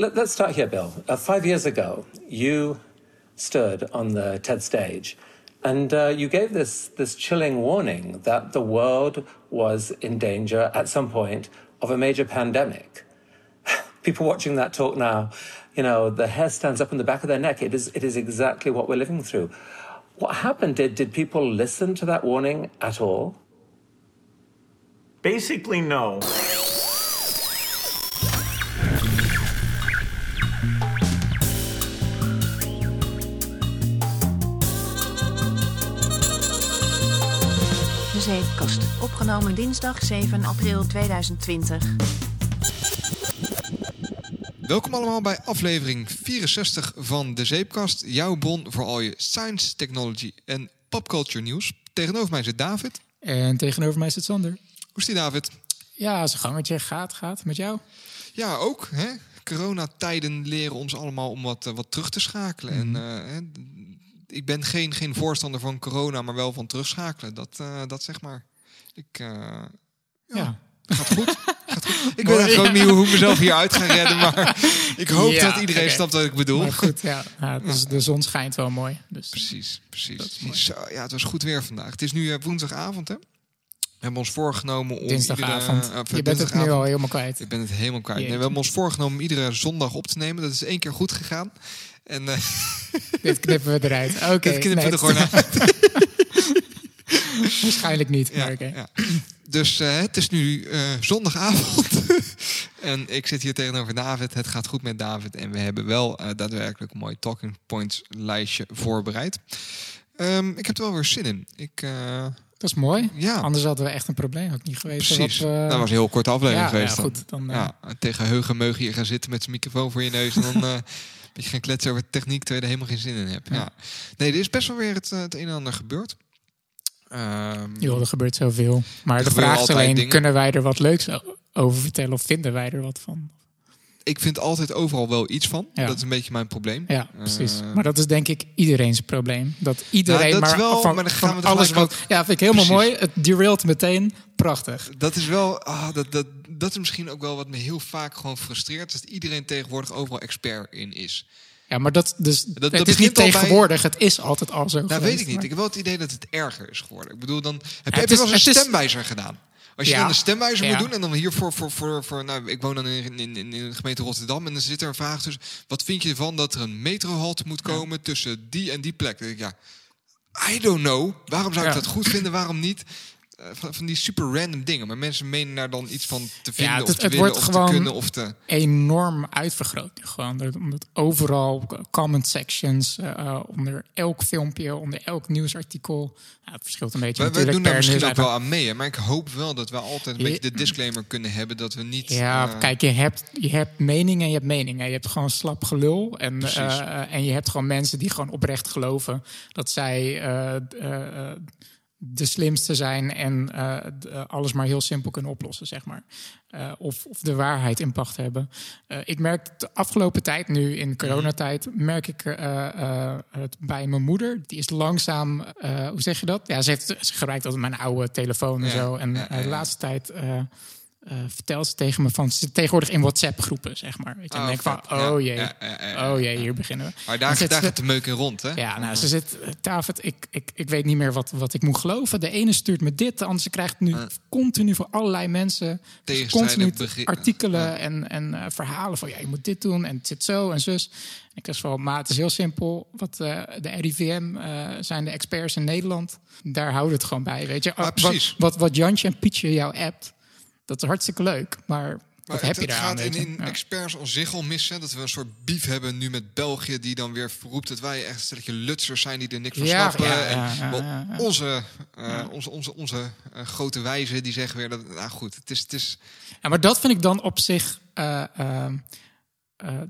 let, us start here, Bill. Uh, five years ago, you stood on the TED stage and uh, you gave this, this chilling warning that the world was in danger at some point of a major pandemic. People watching that talk now, you know, the hair stands up in the back of their neck. It is, it is exactly what we're living through. What happened? Did, did people listen to that warning at all? Basically, no. Zeepkast. Opgenomen dinsdag 7 april 2020. Welkom allemaal bij aflevering 64 van De Zeepkast. Jouw bron voor al je science, technology en popculture nieuws. Tegenover mij zit David. En tegenover mij zit Sander. Hoe is die, David? Ja, zijn gangetje gaat, gaat. Met jou? Ja, ook. Hè? Coronatijden leren ons allemaal om wat, eh, wat terug te schakelen. En uh, ik ben geen, geen voorstander van corona, maar wel van terugschakelen. Dat, uh, dat zeg maar. Ik, ja. ja. Gaat goed. Gaat goed. Ik weet eigenlijk ook niet hoe ik mezelf hier uit ga redden. Maar ik hoop dat iedereen okay. snapt wat ik bedoel. Maar goed, ja. ja dus de zon schijnt wel mooi. Dus precies, precies. Zo, ja, het was goed weer vandaag. Het is nu woensdagavond, hè? We hebben ons voorgenomen om. Dinsdagavond. Iedere, uh, je bent het nu al helemaal kwijt. Ik ben het helemaal kwijt. Nee, we hebben ons voorgenomen om iedere zondag op te nemen. Dat is één keer goed gegaan. En, uh, Dit knippen we eruit. Oké. Okay, Dit knippen we er gewoon uit. Waarschijnlijk niet. Ja, maar ja. Dus uh, het is nu zondagavond. en ik zit hier tegenover David. Het gaat goed met David. En we hebben wel daadwerkelijk een mooi talking points lijstje voorbereid. Um, ik heb er wel weer zin in. Ik dat is mooi. Ja. Anders hadden we echt een probleem. Had niet geweten Precies. Wat, Dat was een heel kort aflevering geweest. Ja, goed, dan, ja, tegen Heugen Meug je gaan zitten met zijn microfoon voor je neus. En dan uh, je gaan kletsen over techniek terwijl je er helemaal geen zin in hebt. Ja. Nee, er is best wel weer het, het een en ander gebeurd. Um, jo, er gebeurt zoveel. Maar de vraag is alleen, kunnen wij er wat leuks over vertellen? Of vinden wij er wat van? Ik vind altijd overal wel iets van. Dat is een beetje mijn probleem. Ja, precies. Uh, maar dat is denk ik iedereen's probleem. Dat iedereen nou, dat maar, wel, van, maar dan gaan we alles wat. Ja, vind ik helemaal mooi. Het derailt meteen. Prachtig. Dat is wel. Ah, dat, dat, dat is misschien ook wel wat me heel vaak gewoon frustreert. Dat iedereen tegenwoordig overal expert in is. Ja, maar dat, dus, dat, het is niet tegenwoordig, het is altijd al zo. Nou, weet ik niet. Ik heb wel het idee dat het erger is geworden. Ik bedoel, dan heb je, wel eens een stemwijzer gedaan. Als je dan de stemwijzer moet doen en dan hier voor, voor, voor, voor nou, ik woon dan in, in, in, de gemeente Rotterdam en dan zit er een vraag tussen, wat vind je ervan dat er een metrohalte moet komen tussen die en die plek? Dan denk ik, ja, I don't know. Waarom zou ik dat goed vinden? Waarom niet? Eh, van, van, die super random dingen. Maar mensen menen daar dan iets van te vinden ja, het, of te het willen, wordt of gewoon te kunnen. Of te... enorm uitvergroot. Gewoon, omdat overal comment sections, uh, onder elk filmpje, onder elk nieuwsartikel. Het verschilt een beetje. We, we doen daar misschien ook wel aan mee. Maar ik hoop wel dat we altijd een beetje de disclaimer kunnen hebben dat we niet. Ja, uh... kijk, je hebt, je hebt meningen en je hebt meningen. Je hebt gewoon slap gelul. En, uh, en je hebt gewoon mensen die gewoon oprecht geloven dat zij de slimste zijn en uh, alles maar heel simpel kunnen oplossen, zeg maar. Uh, of, of, de waarheid in pacht hebben. ik merk de afgelopen tijd, nu in coronatijd, merk ik het bij mijn moeder. Die is langzaam, hoe zeg je dat? Ja, ze, heeft, ze gebruikt altijd mijn oude telefoon en zo. En de laatste tijd uh, vertelt ze tegen me van ze zit tegenwoordig in WhatsApp-groepen, zeg maar. Weet je, oh, en denk van, oh jee, oh jee, hier beginnen we. Maar daar, daar gaat de meuk in rond, hè? Ja, nou, ze zit, uh, David, ik, ik, ik weet niet meer wat, wat ik moet geloven. De ene stuurt me dit, de andere krijgt nu continu voor allerlei mensen continu artikelen en, en uh, verhalen van, ja, je moet dit doen en het zit zo en zus. ik zeg van, maar het is heel simpel. Wat de RIVM zijn de experts in Nederland, daar houden het gewoon bij, weet je. Ah, wat, wat, wat Jantje en Pietje jou appt, dat is hartstikke leuk, maar wat heb je daar aan? Het gaat in, experts als zich al missen. Dat we een soort beef hebben nu met België... die dan weer roept dat wij echt een stelletje lutsers zijn... die er niks van ja, snappen. Ja, en onze, uh, onze, onze, onze uh, grote wijzen die zeggen weer... dat nou goed, het is... Het is... Ja, maar dat vind ik dan op zich... Uh,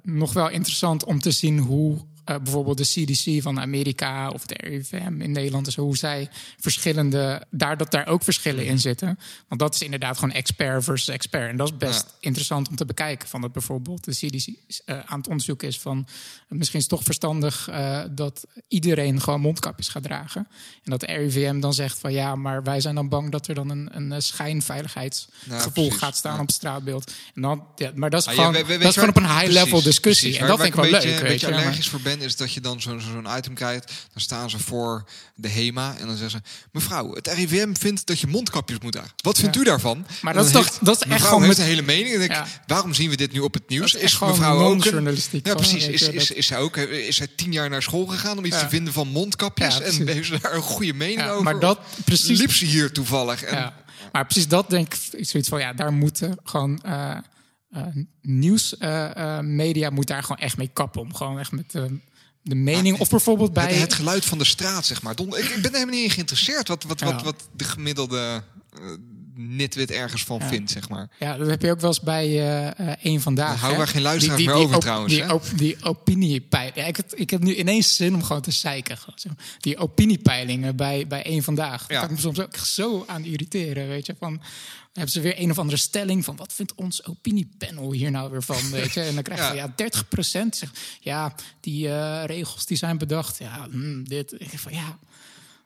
nog wel interessant om te zien hoe uh, bijvoorbeeld de CDC van Amerika of de RIVM in Nederland, dus hoe zij verschillende, daar dat daar ook verschillen in zitten. Want dat is inderdaad gewoon expert versus expert. En dat is best interessant om te bekijken. Van dat bijvoorbeeld de CDC uh, aan het onderzoeken is van misschien is het toch verstandig uh, dat iedereen gewoon mondkapjes gaat dragen. En dat de RIVM dan zegt van ja, maar wij zijn dan bang dat er dan een, een schijnveiligheidsgevoel gaat staan op het straatbeeld. En dan, ja, maar dat is, ah, gewoon, dat is gewoon op een high-level discussie. En dat vind ik wel leuk. Een beetje allergisch voor is dat je dan zo'n zo'n item krijgt. Dan staan ze voor de HEMA en dan zeggen ze... Mevrouw, het RIVM vindt dat je mondkapjes moet dragen. Wat vindt u daarvan? Maar dat is toch dat is echt gewoon met een hele mening. En denk, waarom zien we dit nu op het nieuws? Is, is mevrouw ook journalistiek? Ja, precies. Is, is, is, zij ook is zij tien jaar naar school gegaan om iets te vinden van mondkapjes? en heeft ze daar een goede mening over? Maar dat precies. Liep ze hier toevallig? En, maar precies dat denk ik zoiets van ja, daar moeten gewoon. Uh, nieuwsmedia uh, moet daar gewoon echt mee kappen. Om gewoon echt met de mening. of bijvoorbeeld bij. Het, geluid van de straat, zeg maar. ik, ik ben helemaal niet in geïnteresseerd wat, wat, wat, wat de gemiddelde nitwit ergens van vindt, zeg maar. Ja, dat heb je ook wel eens bij uh, een vandaag. hou waar geen luisteraars die, die, meer over trouwens. Die, op, die opiniepeiling. Ja, ik, heb, ik heb nu ineens zin om gewoon te zeiken. Die opiniepeilingen bij, bij een vandaag. Daar kan ik me soms ook zo aan irriteren, weet je. Van, hebben ze weer een of andere stelling van wat vindt ons opiniepanel hier nou weer van, weet je? En dan krijg je ja, 30 procent zegt ja, die uh, regels die zijn bedacht. Ja, mm, dit. Ik van ja,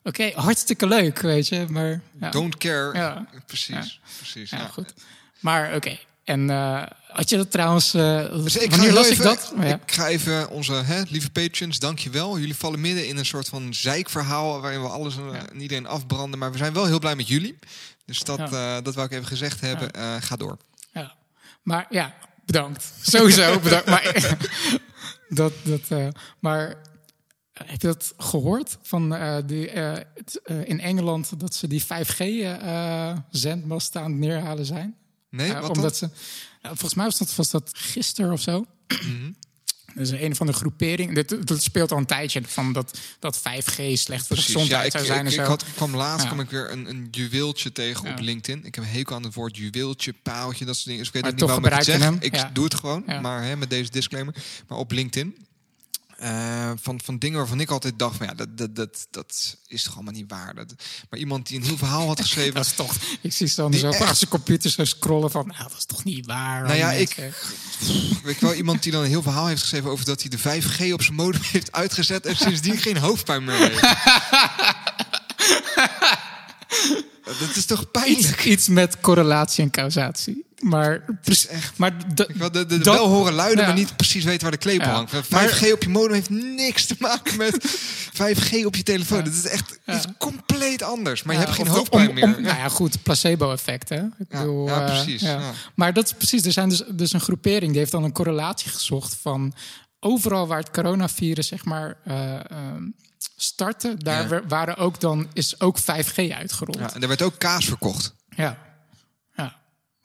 Oké, hartstikke leuk, weet je. Maar, ja. Don't care. Ja. Precies, precies. Ja, goed. Maar oké. En uh, had je dat trouwens... Uh, dus ik wanneer las ik dat? Ik ga even onze hè, lieve patrons, dankjewel. Jullie vallen midden in een soort van zeikverhaal... waarin we alles en iedereen afbranden. Maar we zijn wel heel blij met jullie. Dus dat, dat wou ik even gezegd hebben. ga door. Ja. Maar ja, bedankt. Sowieso bedankt. maar, dat, dat, maar eh, heb je dat gehoord? Van, die, in Engeland dat ze die 5G-zendmast aan het neerhalen zijn. Nee, wat omdat Ze, volgens mij was dat, was dat gisteren of zo. Mm Dus een van de groeperingen. Dit, dat speelt al een tijdje van dat, dat 5G slecht voor de gezondheid zou zijn. Ik, en ik, zo. had, kwam laatst kwam ik weer een, een juweeltje tegen op LinkedIn. Ik heb een hekel aan het woord juweeltje, paaltje, dat soort dingen. Dus ik weet niet waarom ik het zeg. Ik doe het gewoon, maar hè, met deze disclaimer. Maar op LinkedIn uh, van, van dingen waarvan ik altijd dacht van ja, dat, dat, dat, dat is toch allemaal niet waar. Dat, maar iemand die een heel verhaal had geschreven. dat is toch. Ik zie dan zo achter zijn computer zo scrollen van nou, dat is toch niet waar. Nou ja, ik weet wel iemand die dan een heel verhaal heeft geschreven over dat hij de 5G op zijn modem heeft uitgezet en sindsdien geen hoofdpijn meer heeft. dat is toch pijnlijk. iets met correlatie en causatie. Maar, echt, maar de, bel horen luiden, maar niet precies weten waar de klepel hangt. 5G op je modem heeft niks te maken met 5G op je telefoon. Ja. Dat is echt is compleet anders. Maar je hebt geen hoofdpijn meer. Om, nou ja, goed, placebo-effect. Hè? Ik bedoel, ja, eh, precies. Maar dat is precies. Er zijn dus, dus een groepering die heeft dan een correlatie gezocht van overal waar het coronavirus zeg maar uh, startte, daar waren ook dan is ook 5G uitgerold. Ja, en er werd ook kaas verkocht. Ja, ja,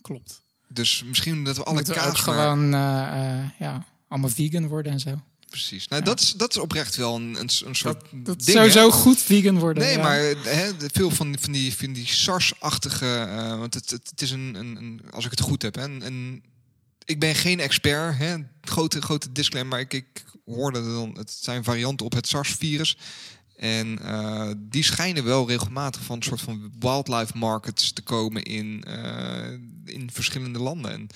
klopt. Dus misschien dat we alle kaas ook gewoon uh, uh, ja, allemaal vegan worden en zo. Precies. Nou, dat, is, dat is oprecht wel een, een, een soort. Dat, dat ding, sowieso goed vegan worden. Nee, maar hè, veel van, van die, van die SARS-achtige. Uh, want het, het, het, is een, een, een, als ik het goed heb, hè, een, een ik ben geen expert, hè, grote, grote disclaimer, maar ik, ik hoorde dan, het zijn varianten op het SARS-virus. En uh, die schijnen wel regelmatig van een soort van wildlife markets te komen in, uh, in verschillende landen. En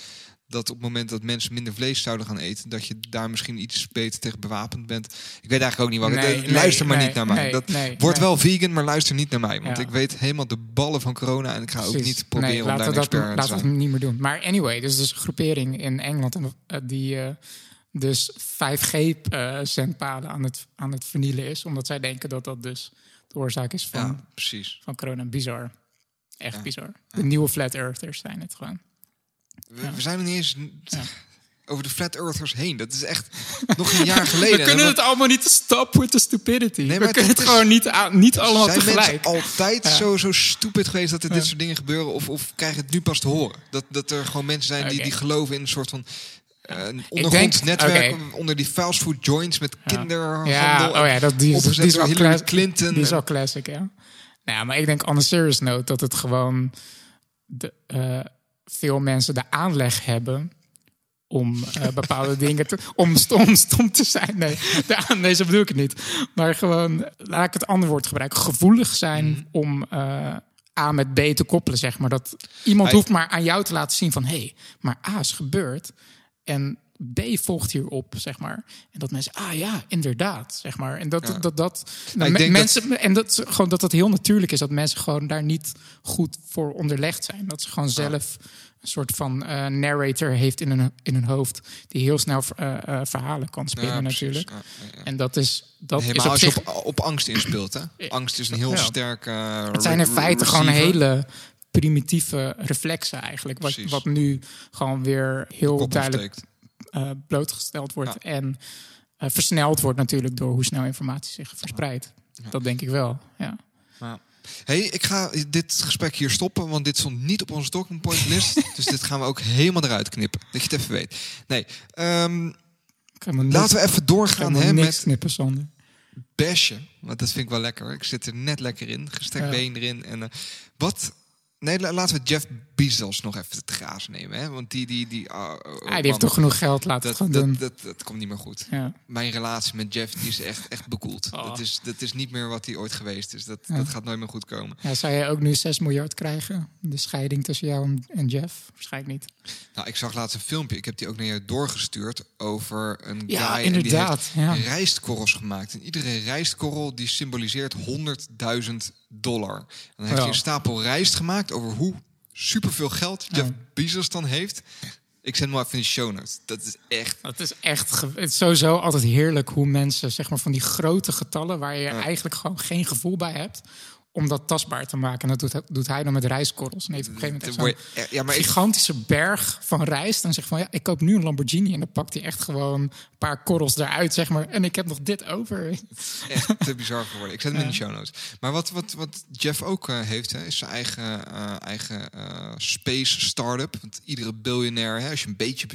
dat op het moment dat mensen minder vlees zouden gaan eten, dat je daar misschien iets beter tegen bewapend bent. Ik weet eigenlijk ook niet wat. Nee, luister maar niet naar mij. dat wordt wel vegan, maar luister niet naar mij. Want ik weet helemaal de ballen van corona en ik ga ook niet proberen om daar een expert te zijn. Laten we het niet meer doen. Maar anyway, dus dus een groepering in Engeland uh, die uh, dus 5G-zendpaden uh, aan, het, aan het vernielen is. Omdat zij denken dat dat dus de oorzaak is van, precies. van corona. Bizar. Echt bizar. De nieuwe flat earthers zijn het gewoon. We, zijn nog niet eens over de flat earthers heen. Dat is echt nog een jaar geleden. We kunnen het allemaal niet stop with the stupidity. Nee, maar we kunnen het, gewoon niet, niet allemaal zijn tegelijk. Zijn altijd zo, zo stupid geweest dat er dit soort dingen gebeuren? Of, of krijg je het nu pas te horen? Dat, dat er gewoon mensen zijn die, die geloven in een soort van... Uh, een ondergronds netwerk onder die fastfood joints met kinderhandel. Ja, oh ja, dat, die, die is al Hillary Clinton. Die is al classic, ja. Nou maar ik denk on a serious note dat het gewoon... De, uh, veel mensen de aanleg hebben om uh, bepaalde dingen te, om stom, stom te zijn. Nee, nee, zo bedoel ik het niet. Maar gewoon, laat ik het andere woord gebruiken, gevoelig zijn mm. om uh, A met B te koppelen, zeg maar. Dat iemand hoeft maar aan jou te laten zien van, hé, hey, maar A is gebeurd. En B volgt hierop, zeg maar. En dat mensen, ah ja, inderdaad, zeg maar. En dat, dat, dat, nou, mensen, dat... en dat gewoon dat dat heel natuurlijk is dat mensen gewoon daar niet goed voor onderlegd zijn. Dat ze gewoon zelf een soort van uh, narrator heeft in hun, in hun hoofd die heel snel uh, uh, verhalen kan spinnen, natuurlijk. En dat is dat Helemaal is op als zich... je op, op, angst inspeelt, hè? Angst is een heel sterk. het zijn in feite gewoon hele primitieve reflexen eigenlijk, wat, wat nu gewoon weer heel duidelijk uh, blootgesteld wordt. En uh, versneld wordt natuurlijk door hoe snel informatie zich verspreidt. Dat denk ik wel, ja. Hey, ik ga dit gesprek hier stoppen, want dit stond niet op onze talking point list. dus dit gaan we ook helemaal eruit knippen, dat je het even weet. Nee, um, laten we even doorgaan hè, met knippen, Sander. Besje, want dat vind ik wel lekker. Ik zit er net lekker in, gestrekt been erin. En uh, wat Nee, laten we Jeff Bezos nog even te grazen nemen. Hè? Want die... die, die, uh, die heeft toch genoeg geld, laten dat, dat, doen. Dat, dat, komt niet meer goed. Ja. Mijn relatie met Jeff die is echt, echt bekoeld. Oh. Dat, is, dat is niet meer wat hij ooit geweest is. Dat, dat gaat nooit meer goed komen. Ja, zou jij ook nu 6 miljard krijgen? De scheiding tussen jou en Jeff? Waarschijnlijk niet. Nou, ik zag laatst een filmpje. Ik heb die ook naar je doorgestuurd over een ja, guy... inderdaad. die heeft rijstkorrels gemaakt. En iedere rijstkorrel die symboliseert 100.000 dollar. En dan heeft hij een stapel rijst gemaakt over hoe superveel geld Jeff ja. Bezos dan heeft. Ik zet hem maar even in de show notes. Dat is echt. Het is echt. Het is sowieso altijd heerlijk hoe mensen, zeg maar, van die grote getallen waar je eigenlijk gewoon geen gevoel bij hebt om dat tastbaar te maken. En dat doet, doet hij dan met rijstkorrels. En heeft op een gegeven moment echt ja, maar gigantische berg van rijst. En zegt van ja, ik koop nu een Lamborghini. En dan pakt hij echt gewoon een paar korrels eruit, zeg maar. En ik heb nog dit over. Echt te bizar geworden. Ik zet hem in de show notes. Maar wat, wat, wat Jeff ook uh, heeft, hè, is zijn eigen, uh, eigen uh, space startup. Want iedere biljonair, hè, als je een beetje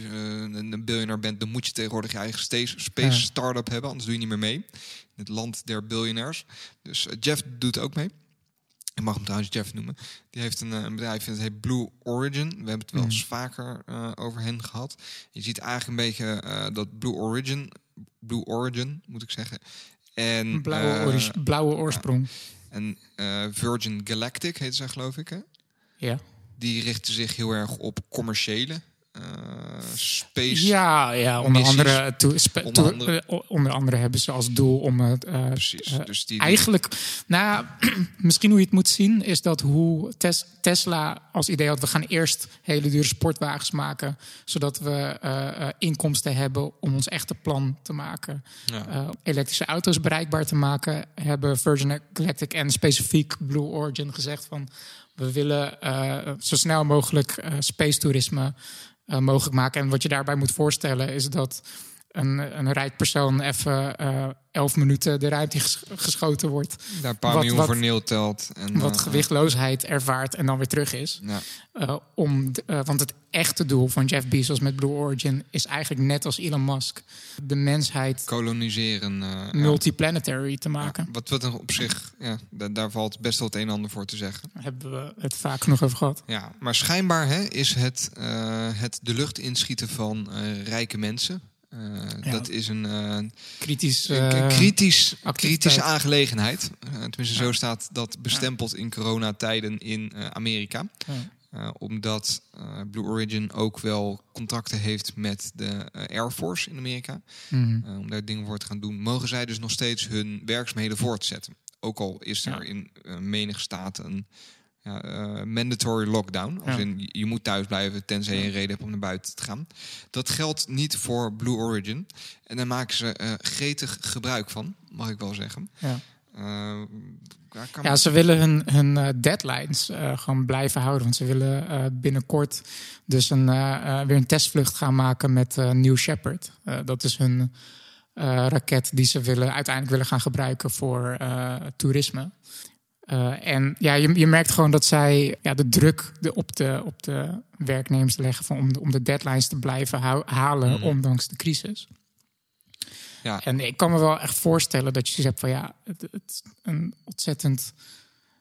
een biljonair bent, dan moet je tegenwoordig je eigen space, space startup hebben. Anders doe je niet meer mee. In het land der biljonairs. Dus Jeff doet ook mee. Ik mag hem trouwens Jeff noemen. Die heeft een, eh, een bedrijf, het heet Blue Origin. We hebben het wel eens mhm. vaker uh, over hen gehad. Je ziet eigenlijk een beetje uh, dat Blue Origin, Blue Origin moet ik zeggen. En, blauwe, uh, blauwe oorsprong. en Virgin Galactic heet ze geloof ik hè? Ja. Die richten zich heel erg op commerciële space. Ja, ja onder, andere, to, onder, andere. Uh, onder andere hebben ze als doel om het. Uh, Precies. dus die eigenlijk, nou, misschien hoe je het moet zien, is dat hoe tes, Tesla als idee had: we gaan eerst hele dure sportwagens maken, zodat we inkomsten hebben om ons echte plan te maken. Ja. elektrische auto's bereikbaar te maken, hebben Virgin Galactic en specifiek Blue Origin gezegd van. We willen zo snel mogelijk space toerisme mogelijk maken. En wat je daarbij moet voorstellen is dat een, een rijk persoon even uh, elf minuten de ruimte geschoten wordt. Daar een paar wat, miljoen voor neel telt. En, wat uh, gewichtloosheid ervaart en dan weer terug is. Ja. Uh, om want het echte doel van Jeff Bezos met Blue Origin is eigenlijk net als Elon Musk de mensheid koloniseren, multiplanetary te maken. Ja, wat, wat op zich, ja, daar, daar, valt best wel het een en ander voor te zeggen. Daar hebben we het vaak nog over gehad. Ja, maar schijnbaar hè, is het, het de lucht inschieten van rijke mensen uh, Dat is een uh, kritisch, uh, kritisch, kritische aangelegenheid. tenminste, zo staat dat bestempeld in coronatijden in Amerika. Ja. omdat Blue Origin ook wel contacten heeft met de Air Force in Amerika. Mm. om daar dingen voor te gaan doen, mogen zij dus nog steeds hun werkzaamheden voortzetten. Ook al is er in menige staten een ja, uh, mandatory lockdown. Als in, je moet thuis blijven tenzij je een reden hebt om naar buiten te gaan. Dat geldt niet voor Blue Origin. En daar maken ze uh, gretig gebruik van, mag ik wel zeggen. Ja. Uh, ja, ze willen hun, hun deadlines gewoon blijven houden. Want ze willen binnenkort dus een, weer een testvlucht gaan maken met New Shepard. dat is hun raket die ze willen, uiteindelijk willen gaan gebruiken voor toerisme. Uh, en ja, je, je, merkt gewoon dat zij ja, de druk de, op, de, op de werknemers leggen van om, de, om de deadlines te blijven halen, mm. ondanks de crisis. Ja. En ik kan me wel echt voorstellen dat je zoiets hebt van ja, het, het een ontzettend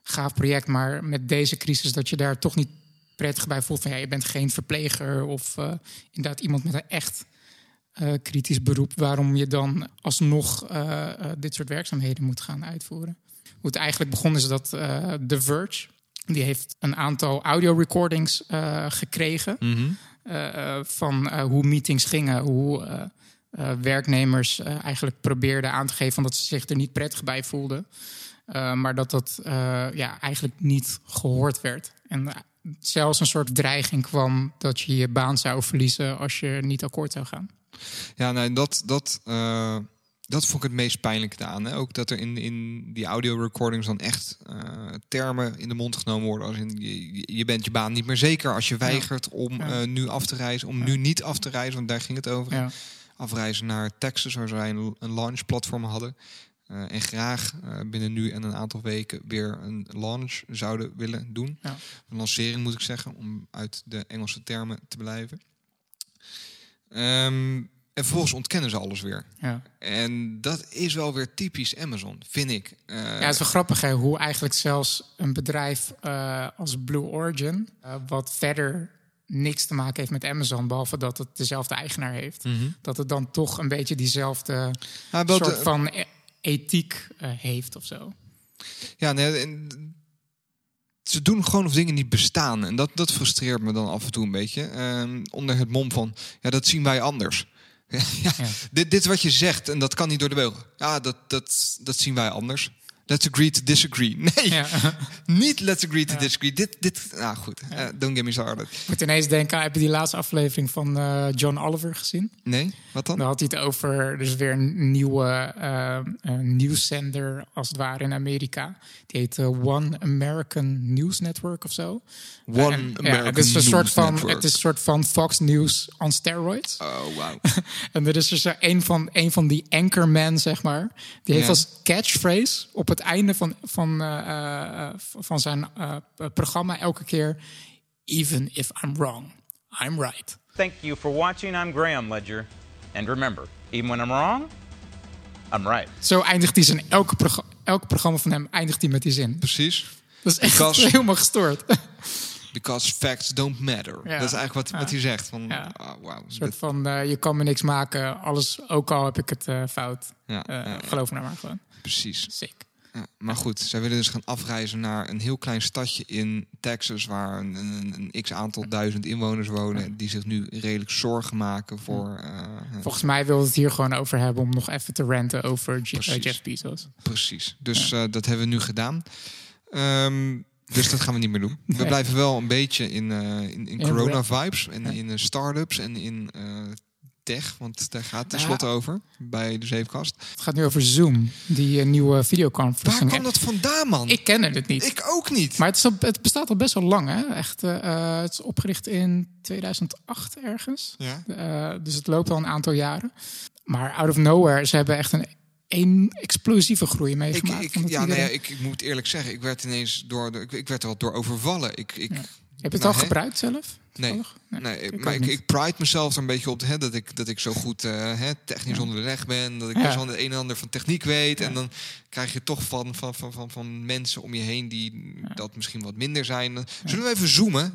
gaaf project, maar met deze crisis dat je daar toch niet prettig bij voelt van ja, je bent geen verpleger of uh, inderdaad iemand met een echt uh, kritisch beroep, waarom je dan alsnog dit soort werkzaamheden moet gaan uitvoeren. Hoe het eigenlijk begonnen is dat The Verge, die heeft een aantal audio recordings gekregen mm van hoe meetings gingen, hoe werknemers eigenlijk probeerden aan te geven dat ze zich er niet prettig bij voelden. maar dat dat ja, eigenlijk niet gehoord werd. En zelfs een soort dreiging kwam dat je je baan zou verliezen als je niet akkoord zou gaan. Ja, nou, dat, dat, uh, dat vond ik het meest pijnlijke aan. Hè? Ook dat er in, in die audio recordings dan echt uh, termen in de mond genomen worden. Als in, je, je bent je baan niet meer zeker als je weigert om uh, nu af te reizen, om nu niet af te reizen, want daar ging het over. Afreizen naar Texas, waar zij een, een launch platform hadden. Uh, en graag binnen nu en een aantal weken weer een launch zouden willen doen. Ja. Een lancering moet ik zeggen, om uit de Engelse termen te blijven. Um, en vervolgens ontkennen ze alles weer. Ja. En dat is wel weer typisch Amazon, vind ik. Uh, ja, het is wel grappig hè, hoe eigenlijk zelfs een bedrijf als Blue Origin, wat verder niks te maken heeft met Amazon, behalve dat het dezelfde eigenaar heeft, mm -hmm. dat het dan toch een beetje diezelfde soort van ethiek uh, heeft of zo. Ja, nee, ze doen gewoon of dingen niet bestaan. En dat, dat frustreert me dan af en toe een beetje. Uh, onder het mom van, ja, dat zien wij anders. Ja, ja. Dit, dit wat je zegt en dat kan niet door de beugel. Ja, dat, dat, dat zien wij anders. Let's agree to disagree. Nee, ja. niet let's agree to disagree. Dit, dit, nou goed, uh, don't get me started. Ik moet ineens denken, heb je die laatste aflevering van uh, John Oliver gezien? Nee, wat dan? Dan had hij het over, dus weer een nieuwe uh, nieuwszender, als het ware, in Amerika. Die heet One American News Network of zo. One American ja, het is een soort van, Network. Het is een soort van Fox News on steroids. Oh, wow. en er is dus een van, een van die anchormen, zeg maar. Die heeft als catchphrase op het het einde van, van, uh, van zijn uh, programma elke keer... Even if I'm wrong, I'm right. Thank you for watching. I'm Graham Ledger. And remember, even when I'm wrong, I'm right. Zo eindigt hij zijn elke, prog elke programma van hem eindigt hij met die zin. Precies. Dat is echt Because... helemaal gestoord. Because facts don't matter. Ja. Dat is eigenlijk wat, ja. wat hij zegt. Van, ja. oh, wow. Een soort van, uh, je kan me niks maken. Alles, ook al heb ik het uh, fout. Uh, geloof me nou maar gewoon. Precies. Sick. Ja, maar goed, zij willen dus gaan afreizen naar een heel klein stadje in Texas, waar een, een, een x aantal duizend inwoners wonen, die zich nu redelijk zorgen maken voor. Uh, Volgens mij wil het hier gewoon over hebben om nog even te renten over Precies. Jeff Bezos. Precies, dus ja. uh, dat hebben we nu gedaan. Um, dus dat gaan we niet meer doen. We blijven wel een beetje in, uh, in, in corona-vibes en in start-ups en in tech, want daar gaat het tenslotte ja. over bij de Zeepkast. Het gaat nu over Zoom, die uh, nieuwe videoconferencing. Waar kwam dat vandaan, man? Ik ken het niet. Ik ook niet. Maar het, is het bestaat al best wel lang, hè? Echt, uh, het is opgericht in 2008 ergens. Ja. Uh, dus het loopt al een aantal jaren. Maar out of nowhere, ze hebben echt een een explosieve groei meegemaakt. Ik, ik, ja, nee, ik, ik, moet eerlijk zeggen, ik werd ineens door, de, ik, ik werd er wat door overvallen. Ik, ik, ja. Heb je het al gebruikt zelf? Nee, nee, nee ik maar ik, ik, pride mezelf er een beetje op hè, dat, ik, dat ik zo goed uh, hè, technisch ja. onder de weg ben. Dat ik ja. best wel het een en ander van techniek weet. Ja. En dan krijg je toch van, van, van, van, van mensen om je heen die dat misschien wat minder zijn. Zullen we even zoomen?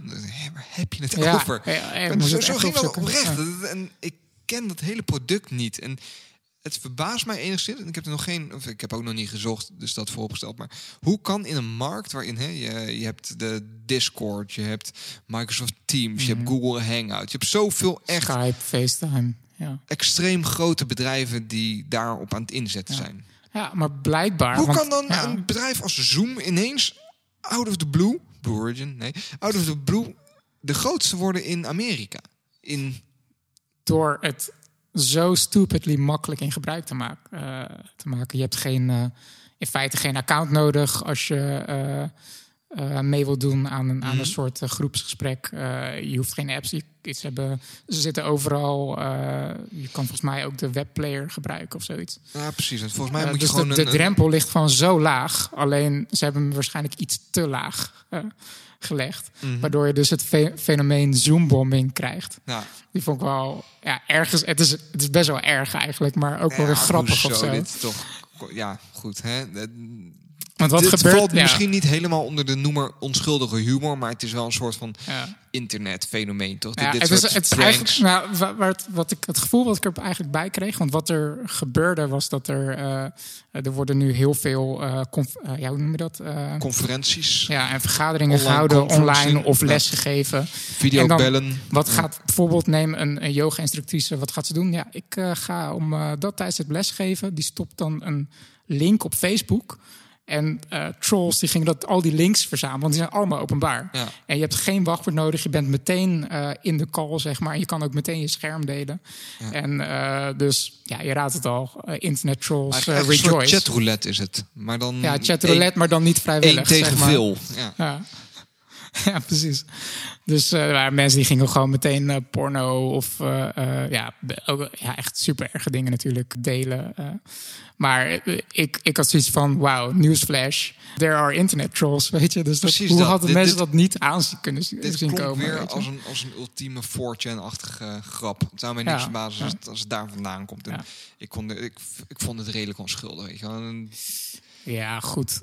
Waar heb je het over? zo zo ging dat oprecht. En ik ken dat hele product niet. En het verbaast mij enigszins. En ik heb er nog geen, of ik heb ook nog niet gezocht, dus dat vooropgesteld. Maar hoe kan in een markt waarin hè, je, je hebt de Discord, je hebt Microsoft Teams, mm je hebt mhm. Google Hangout, je hebt zoveel echt Skype, FaceTime, ja. extreem grote bedrijven die daarop aan het inzetten ja. zijn. Ja, maar blijkbaar. Hoe want, kan dan ja. een bedrijf als Zoom ineens out of the blue, Blue Origin, nee, out of the blue, de grootste worden in Amerika? In door het zo stupidly makkelijk in gebruik te, maak, uh, te maken. Je hebt geen, uh, in feite geen account nodig als je uh, mee wilt doen aan een, aan een soort groepsgesprek. je hoeft geen apps. Je, iets hebben, ze zitten overal. je kan volgens mij ook de webplayer gebruiken of zoiets. Ja, precies. En volgens mij moet je dus gewoon de, de drempel ligt gewoon zo laag. Alleen ze hebben hem waarschijnlijk iets te laag gelegd. Mm -hmm. Waardoor je dus het fe fenomeen zoombombing krijgt. Ja. Die vond ik wel ja, ergens. Het is, het is best wel erg eigenlijk, maar ook wel weer grappig of zo. Dit toch, ja, goed. Hè? Want wat dit gebeurt, valt misschien niet helemaal onder de noemer onschuldige humor, maar het is wel een soort van ja. internetfenomeen, toch? Ja, dit het, is, het is eigenlijk, nou, wat, wat ik, het gevoel wat ik er eigenlijk bij kreeg, want wat er gebeurde was dat er, uh, er worden nu heel veel, uh, ja, hoe noem je dat? Conferenties. Ja, en vergaderingen gehouden online of lessen gegeven. Videobellen. Wat gaat bijvoorbeeld, neem een, een yoga-instructrice, wat gaat ze doen? Ja, ik ga om dat tijdens het lesgeven, die stopt dan een link op Facebook en uh, trolls die gingen dat, al die links verzamelen, want die zijn allemaal openbaar. Ja. En je hebt geen wachtwoord nodig, je bent meteen uh, in de call, zeg maar. Je kan ook meteen je scherm delen. Ja. En uh, dus, ja, je raadt het al, internet trolls, rejoice. Een chatroulette is het. Maar dan ja, chatroulette, maar dan niet vrijwillig. tegen zeg maar. veel. Ja. ja. precies. Dus er waren mensen die gingen gewoon meteen porno of ja, ook, ja, echt super erge dingen natuurlijk delen. Maar ik, ik had zoiets van, wow, newsflash. There are internet trolls, weet je. Dus dat, hoe dat. hadden mensen dat niet aan kunnen dit zien komen? weer als een, als een ultieme 4chan-achtige grap. Het zou mij niks ja, als, het, als het daar vandaan komt. En ik, kon, ik, ik vond het redelijk onschuldig. Weet je. Ja, goed.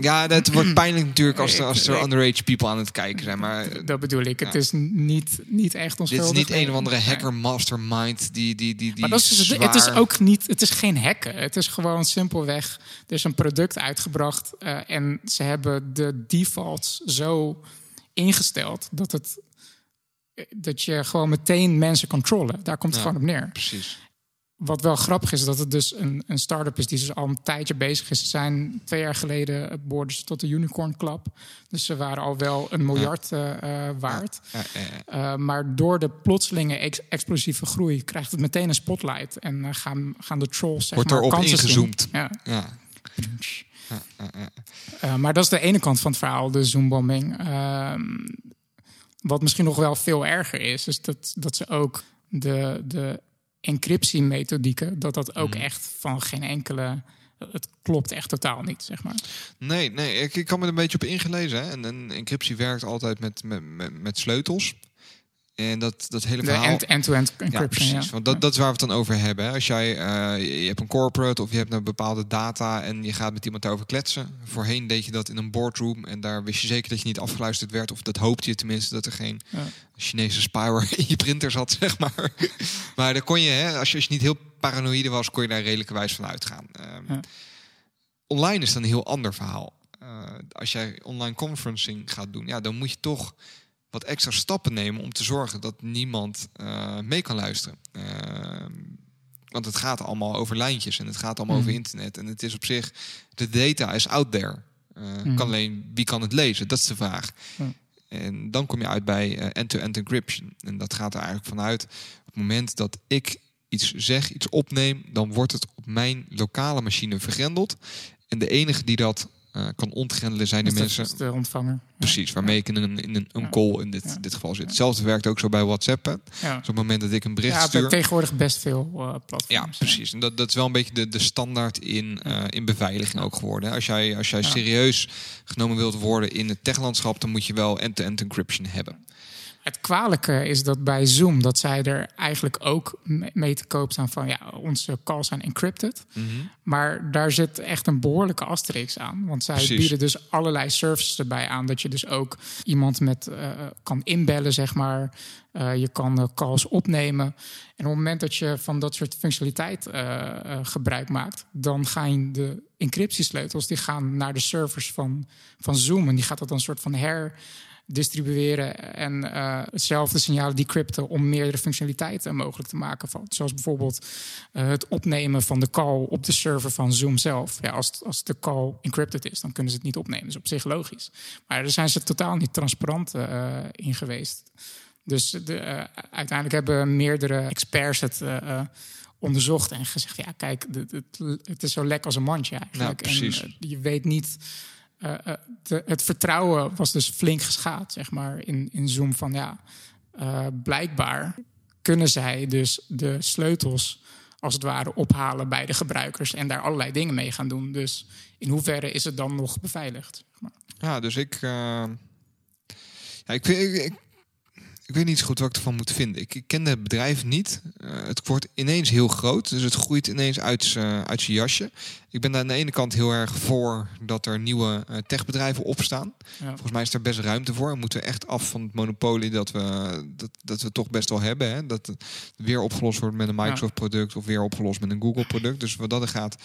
Ja, het wordt pijnlijk natuurlijk als er, als er underage people aan het kijken zijn. Maar, dat bedoel ik. Het is niet, niet echt onschuldig. Dit is niet een of andere hacker mastermind die, die, die, die maar dat is, dus het is ook niet... Het is geen hacken. Het is gewoon simpelweg... Er is een product uitgebracht uh, en ze hebben de defaults zo ingesteld dat het dat je gewoon meteen mensen controlen. Daar komt het gewoon op neer. Precies wat wel grappig is, dat het dus een, een start-up is die dus al een tijdje bezig is. Ze zijn twee jaar geleden behoorden ze tot de Unicorn Club. Dus ze waren al wel een miljard uh, waard. Uh, maar door de plotselinge ex explosieve groei krijgt het meteen een spotlight. En gaan, gaan de trolls zeg Wordt maar, erop ingezoomd. Ja. ja. maar dat is de ene kant van het verhaal, de zoombombing. Ehm, wat misschien nog wel veel erger is, is dat, dat ze ook de, de encryptiemethodieken, dat dat ook mhm. echt van geen enkele. Het klopt echt totaal niet, zeg maar. Nee, nee ik, ik kan me er een beetje op ingelezen. Hè. En, en encryptie werkt altijd met, met, met, met sleutels. En dat, dat hele verhaal... end-to-end encryption, ja. Want dat, dat is waar we het dan over hebben. Als jij, uh, je hebt een corporate of je hebt een bepaalde data... en je gaat met iemand daarover kletsen. Voorheen deed je dat in een boardroom... en daar wist je zeker dat je niet afgeluisterd werd... of dat hoopte je tenminste dat er geen ja. Chinese spyware in je printer zat, zeg maar. maar dan kon je, hè, als, je, als je niet heel paranoïde was... kon je daar redelijk wijs van uitgaan. Um, Online is dan een heel ander verhaal. Uh, als jij online conferencing gaat doen... ja, dan moet je toch wat extra stappen nemen om te zorgen dat niemand uh, mee kan luisteren. Uh, want het gaat allemaal over lijntjes en het gaat allemaal over mhm. internet. En het is op zich, de data is out there. Uh, kan alleen, wie kan het lezen? Dat is de vraag. En dan kom je uit bij end-to-end encryption. En dat gaat er eigenlijk vanuit op het moment dat ik iets zeg, iets opneem, dan wordt het op mijn lokale machine vergrendeld. En de enige die dat uh, kan ontgrendelen zijn de mensen. de ontvanger. Precies, waarmee ik in een, in een, een call in dit, dit geval zit. Hetzelfde werkt ook zo bij WhatsApp. Dus op het moment dat ik een bericht ja, stuur. tegenwoordig best veel uh, platforms. Ja, precies. En dat, dat is wel een beetje de, de standaard in, uh, in beveiliging ook geworden. Als jij, als jij serieus genomen wilt worden in het techlandschap, dan moet je wel end-to-end -end encryption hebben. Het kwalijke is dat bij Zoom dat zij er eigenlijk ook mee te koop staan van ja, onze calls zijn encrypted. Mhm. Maar daar zit echt een behoorlijke asterix aan. Want zij bieden dus allerlei services erbij aan. Dat je dus ook iemand met uh, kan inbellen, zeg maar. Uh, je kan calls opnemen. En op het moment dat je van dat soort functionaliteit gebruik maakt, dan gaan de encryptiesleutels die gaan naar de servers van, van Zoom. En die gaat dat dan een soort van her distribueren en uh, hetzelfde signaal decrypten om meerdere functionaliteiten mogelijk te maken. Van, zoals bijvoorbeeld uh, het opnemen van de call op de server van Zoom zelf. Ja, als, als de call encrypted is, dan kunnen ze het niet opnemen. Dat is op zich logisch. Maar daar zijn ze totaal niet transparant uh, in geweest. Dus de, uiteindelijk hebben meerdere experts het onderzocht en gezegd: ja, kijk, het, het, is zo lek als een mandje eigenlijk. En, je weet niet uh, de, het vertrouwen was dus flink geschaad, zeg maar, in, in Zoom. Van ja, uh, blijkbaar kunnen zij dus de sleutels als het ware ophalen bij de gebruikers en daar allerlei dingen mee gaan doen. Dus in hoeverre is het dan nog beveiligd? Ja, dus ik, ja, ik, ik, ik ik weet niet zo goed wat ik ervan moet vinden. Ik, ik ken het bedrijf niet. Uh, het wordt ineens heel groot, dus het groeit ineens uit, uh, uit zijn jasje. Ik ben daar aan de ene kant heel erg voor dat er nieuwe uh, techbedrijven opstaan. Ja. Volgens mij is er best ruimte voor. We moeten echt af van het monopolie dat we, dat, dat we toch best wel hebben. Hè? Dat het weer opgelost wordt met een Microsoft-product of weer opgelost met een Google-product. Dus wat dat er gaat,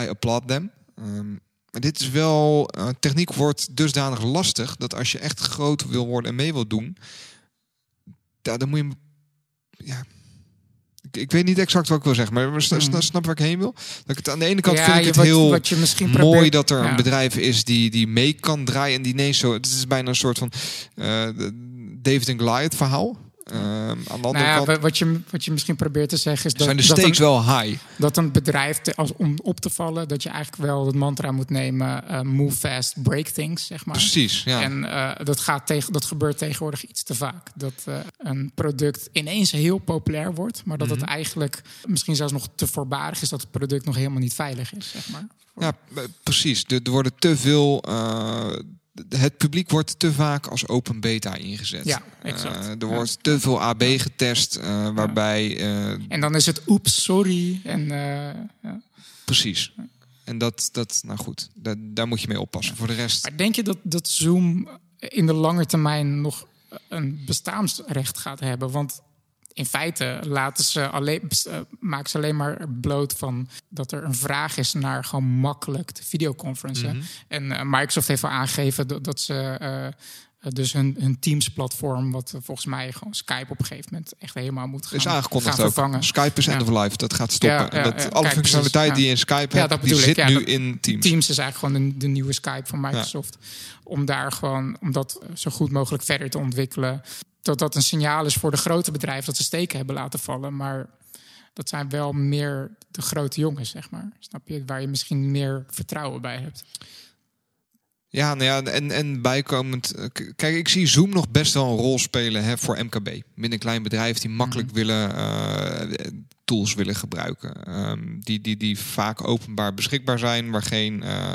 I applaud them. Um, maar dit is wel, techniek wordt dusdanig lastig dat als je echt groot wil worden en mee wil doen, ja, dan moet je. Ja, ik, ik, weet niet exact wat ik wil zeggen, maar snap, hmm. snap waar ik heen wil. Dat ik het aan de ene kant vind ik het wat, heel wat je misschien mooi probeert, dat er een bedrijf is die, die mee kan draaien en die nee zo. Het is bijna een soort van uh, David en Goliath verhaal. Um, aan de andere nou ja, kant, wat, je, wat je misschien probeert te zeggen is dat, zijn de dat, stakes een, wel high. dat een bedrijf, te, als, om op te vallen, dat je eigenlijk wel het mantra moet nemen: uh, move fast, break things, zeg maar. Precies, ja. En uh, dat, gaat tegen, dat gebeurt tegenwoordig iets te vaak. Dat uh, een product ineens heel populair wordt, maar dat Mhm. het eigenlijk misschien zelfs nog te voorbarig is dat het product nog helemaal niet veilig is, zeg maar. Ja, precies. Er, er worden te veel. Het publiek wordt te vaak als open beta ingezet. Ja, exact. Eh, er Ja. wordt te veel AB getest, eh, waarbij. eh, En dan is het oeps, sorry. En ja. precies. En dat, dat nou goed, daar, daar moet je mee oppassen. Voor de rest. Maar denk je dat, dat Zoom in de lange termijn nog een bestaansrecht gaat hebben? Want in feite laten ze alleen, uh, maken ze alleen maar bloot van dat er een vraag is naar gewoon makkelijk te videoconferencen. Mhm. Mm -hmm. En uh, Microsoft heeft al aangegeven dat, dat ze uh, dus hun, hun Teams-platform, wat volgens mij gewoon Skype op een gegeven moment echt helemaal moet gaan, is aangekondigd gaan ook. vervangen. Skype is Ja. end of life, dat gaat stoppen. Ja, ja, En dat, alle kijk, functionaliteit die je in Skype hebt, die ik, zit nu in Teams. Teams is eigenlijk gewoon de, de nieuwe Skype van Microsoft. Om daar gewoon, om dat zo goed mogelijk verder te ontwikkelen. Dat dat een signaal is voor de grote bedrijven dat ze steken hebben laten vallen. Maar dat zijn wel meer de grote jongens, zeg maar. Snap je? Waar je misschien meer vertrouwen bij hebt. Ja, nou ja, en, en bijkomend. eh, Kijk, ik zie Zoom nog best wel een rol spelen hè, voor MKB. Binnen klein bedrijf die makkelijk Mhm. willen eh, tools willen gebruiken. Ehm, die, die, die vaak openbaar beschikbaar zijn, waar geen. eh,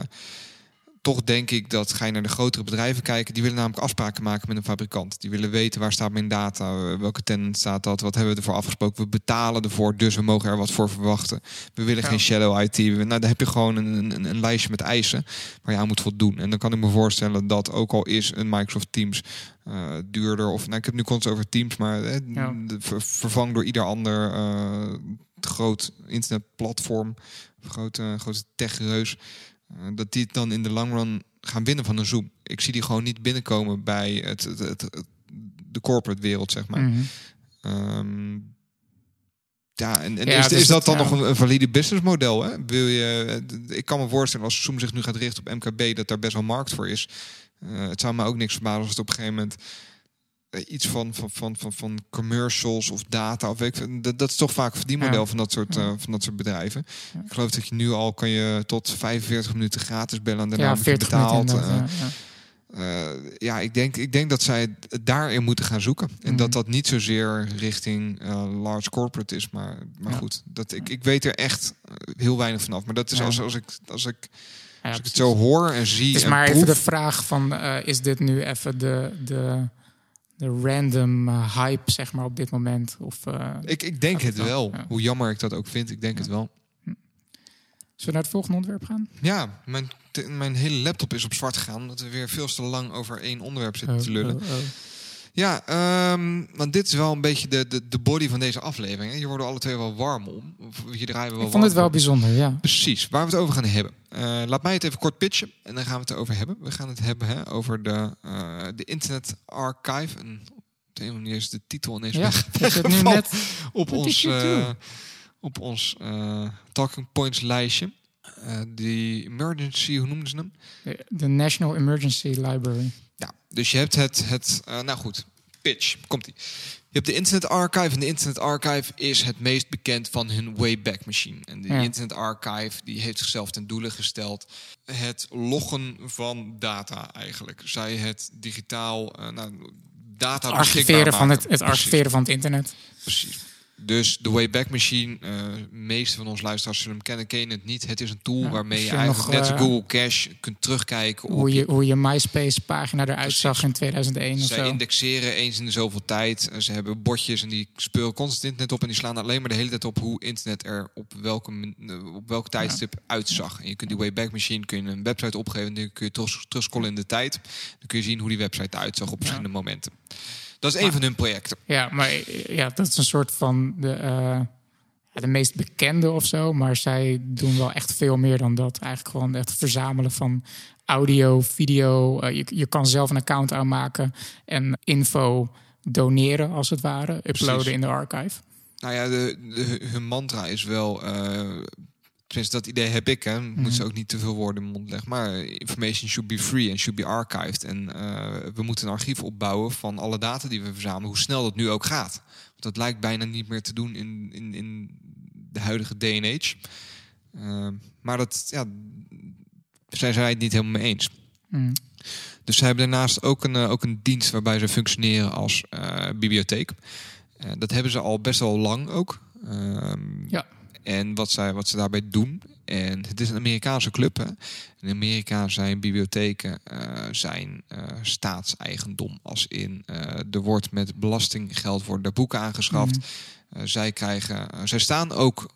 toch denk ik dat ga je naar de grotere bedrijven kijken. Die willen namelijk afspraken maken met een fabrikant. Die willen weten waar staat mijn data, welke tenant staat dat, wat hebben we ervoor afgesproken. We betalen ervoor, dus we mogen er wat voor verwachten. We willen Ja. geen shadow IT. We- Nou, dan heb je gewoon een, een, een lijstje met eisen waar je aan moet voldoen. En dan kan ik me voorstellen dat ook al is een Microsoft Teams eh, duurder, of nou, ik heb nu constant over Teams, maar eh, Ja. de- ver- vervangt door ieder ander eh, groot internetplatform, grote, grote techreus, dat die het dan in de long run gaan winnen van een Zoom. Ik zie die gewoon niet binnenkomen bij het, het, het- het- de corporate wereld, zeg maar. Mhm. Ehm, ja, en, en Ja, is, dus is dat dan ja. nog een, een valide businessmodel? Hè? Wil je, eh, ik kan me voorstellen als Zoom zich nu gaat richten op MKB, dat daar best wel markt voor is. Eh, het zou me ook niks verbazen als het op een gegeven moment eh, iets van, van, van, van, van commercials of data of weet dat, dat is toch vaak een verdienmodel Ja. van dat soort, eh, van dat soort bedrijven. Ja. Ik geloof dat je nu al kan je tot 45 minuten gratis bellen en daarna Ja, moet je 40 minuten betaald. eh, ja, ja. eh, ja, ik denk, ik denk dat zij het daarin moeten gaan zoeken. En Mhm. dat dat niet zozeer richting eh, large corporate is. Maar, maar goed, dat, ik, ik weet er echt eh, heel weinig vanaf. Maar dat is als, als, ik, als, ik, als ik het zo hoor en zie. Het is en maar even de vraag van, eh, is dit nu even de, de, de random eh, hype, zeg maar, op dit moment? Of, eh, ik, ik denk het wel, ja. Hoe jammer ik dat ook vind, ik denk het wel. Zullen we naar het volgende onderwerp gaan? Ja, mijn, mijn hele laptop is op zwart gegaan. Omdat we weer veel te lang over één onderwerp zitten Oh, te lullen. oh, oh. Ja, ehm, want dit is wel een beetje de, de, de body van deze aflevering. Hè. Hier worden alle twee wel warm om. Hier draaien we wel Ik vond het wel om. bijzonder, ja. Precies, waar we het over gaan hebben. Eh, laat mij het even kort pitchen en dan gaan we het erover hebben. We gaan het hebben hè, over de, eh, de Internet Archive. En op de een of andere manier is de titel ineens Ja, weg, zit nu net... op ons, do? op ons Talking Points lijstje. Die emergency, hoe noemden ze hem? De National Emergency Library. Ja, dus je hebt het, het eh, nou goed, pitch, komt ie. Je hebt de Internet Archive en de Internet Archive is het meest bekend van hun Wayback Machine. En de Ja. Internet Archive die heeft zichzelf ten doele gesteld het loggen van data eigenlijk. Zij het digitaal, eh, nou, data Het archiveren, van het, het archiveren van het internet. Precies. Dus de Wayback Machine, uh, meeste van ons luisteraars zullen hem kennen, ken het niet. Het is een tool waarmee je, eigenlijk net uh, Google Cache kunt terugkijken. Hoe je, hoe je MySpace-pagina eruit zag in 2001 of Zij indexeren eens in de zoveel tijd. Ze hebben bordjes en die speuren constant internet op. En die slaan alleen maar de hele tijd op hoe internet er op, welke, op welk tijdstip uitzag. En je kunt die Wayback Machine kun je een website opgeven. En dan kun je terug, terugscrollen in de tijd. Dan kun je zien hoe die website uitzag op verschillende momenten. Dat is een van hun projecten. Ja, maar ja, dat is een soort van de, uh, de meest bekende of zo. Maar zij doen wel echt veel meer dan dat. Eigenlijk gewoon echt verzamelen van audio, video. Uh, je, je kan zelf een account aanmaken en info doneren, als het ware. Uploaden in de archive. Nou ja, de, de, hun mantra is wel uh, Tenminste, dat idee heb ik. Hè. Moet ze mhm. ook niet te veel woorden in mond leggen. Maar information should be free and should be archived. En uh, we moeten een archief opbouwen van alle data die we verzamelen. Hoe snel dat nu ook gaat. Want dat lijkt bijna niet meer te doen in, in, in de huidige and age. Uh, maar dat ja, zijn zij het niet helemaal mee eens. Mm. Dus ze hebben daarnaast ook een, uh, ook een dienst waarbij ze functioneren als uh, bibliotheek. dat hebben ze al best wel lang ook. Ehm, ja. En wat, zij, wat ze daarbij doen. En het is een Amerikaanse club. Hè? In Amerika zijn bibliotheken uh, zijn uh, staatseigendom. Als in uh, er wordt met belastinggeld worden er boeken aangeschaft. Mm. zij, krijgen, zij staan ook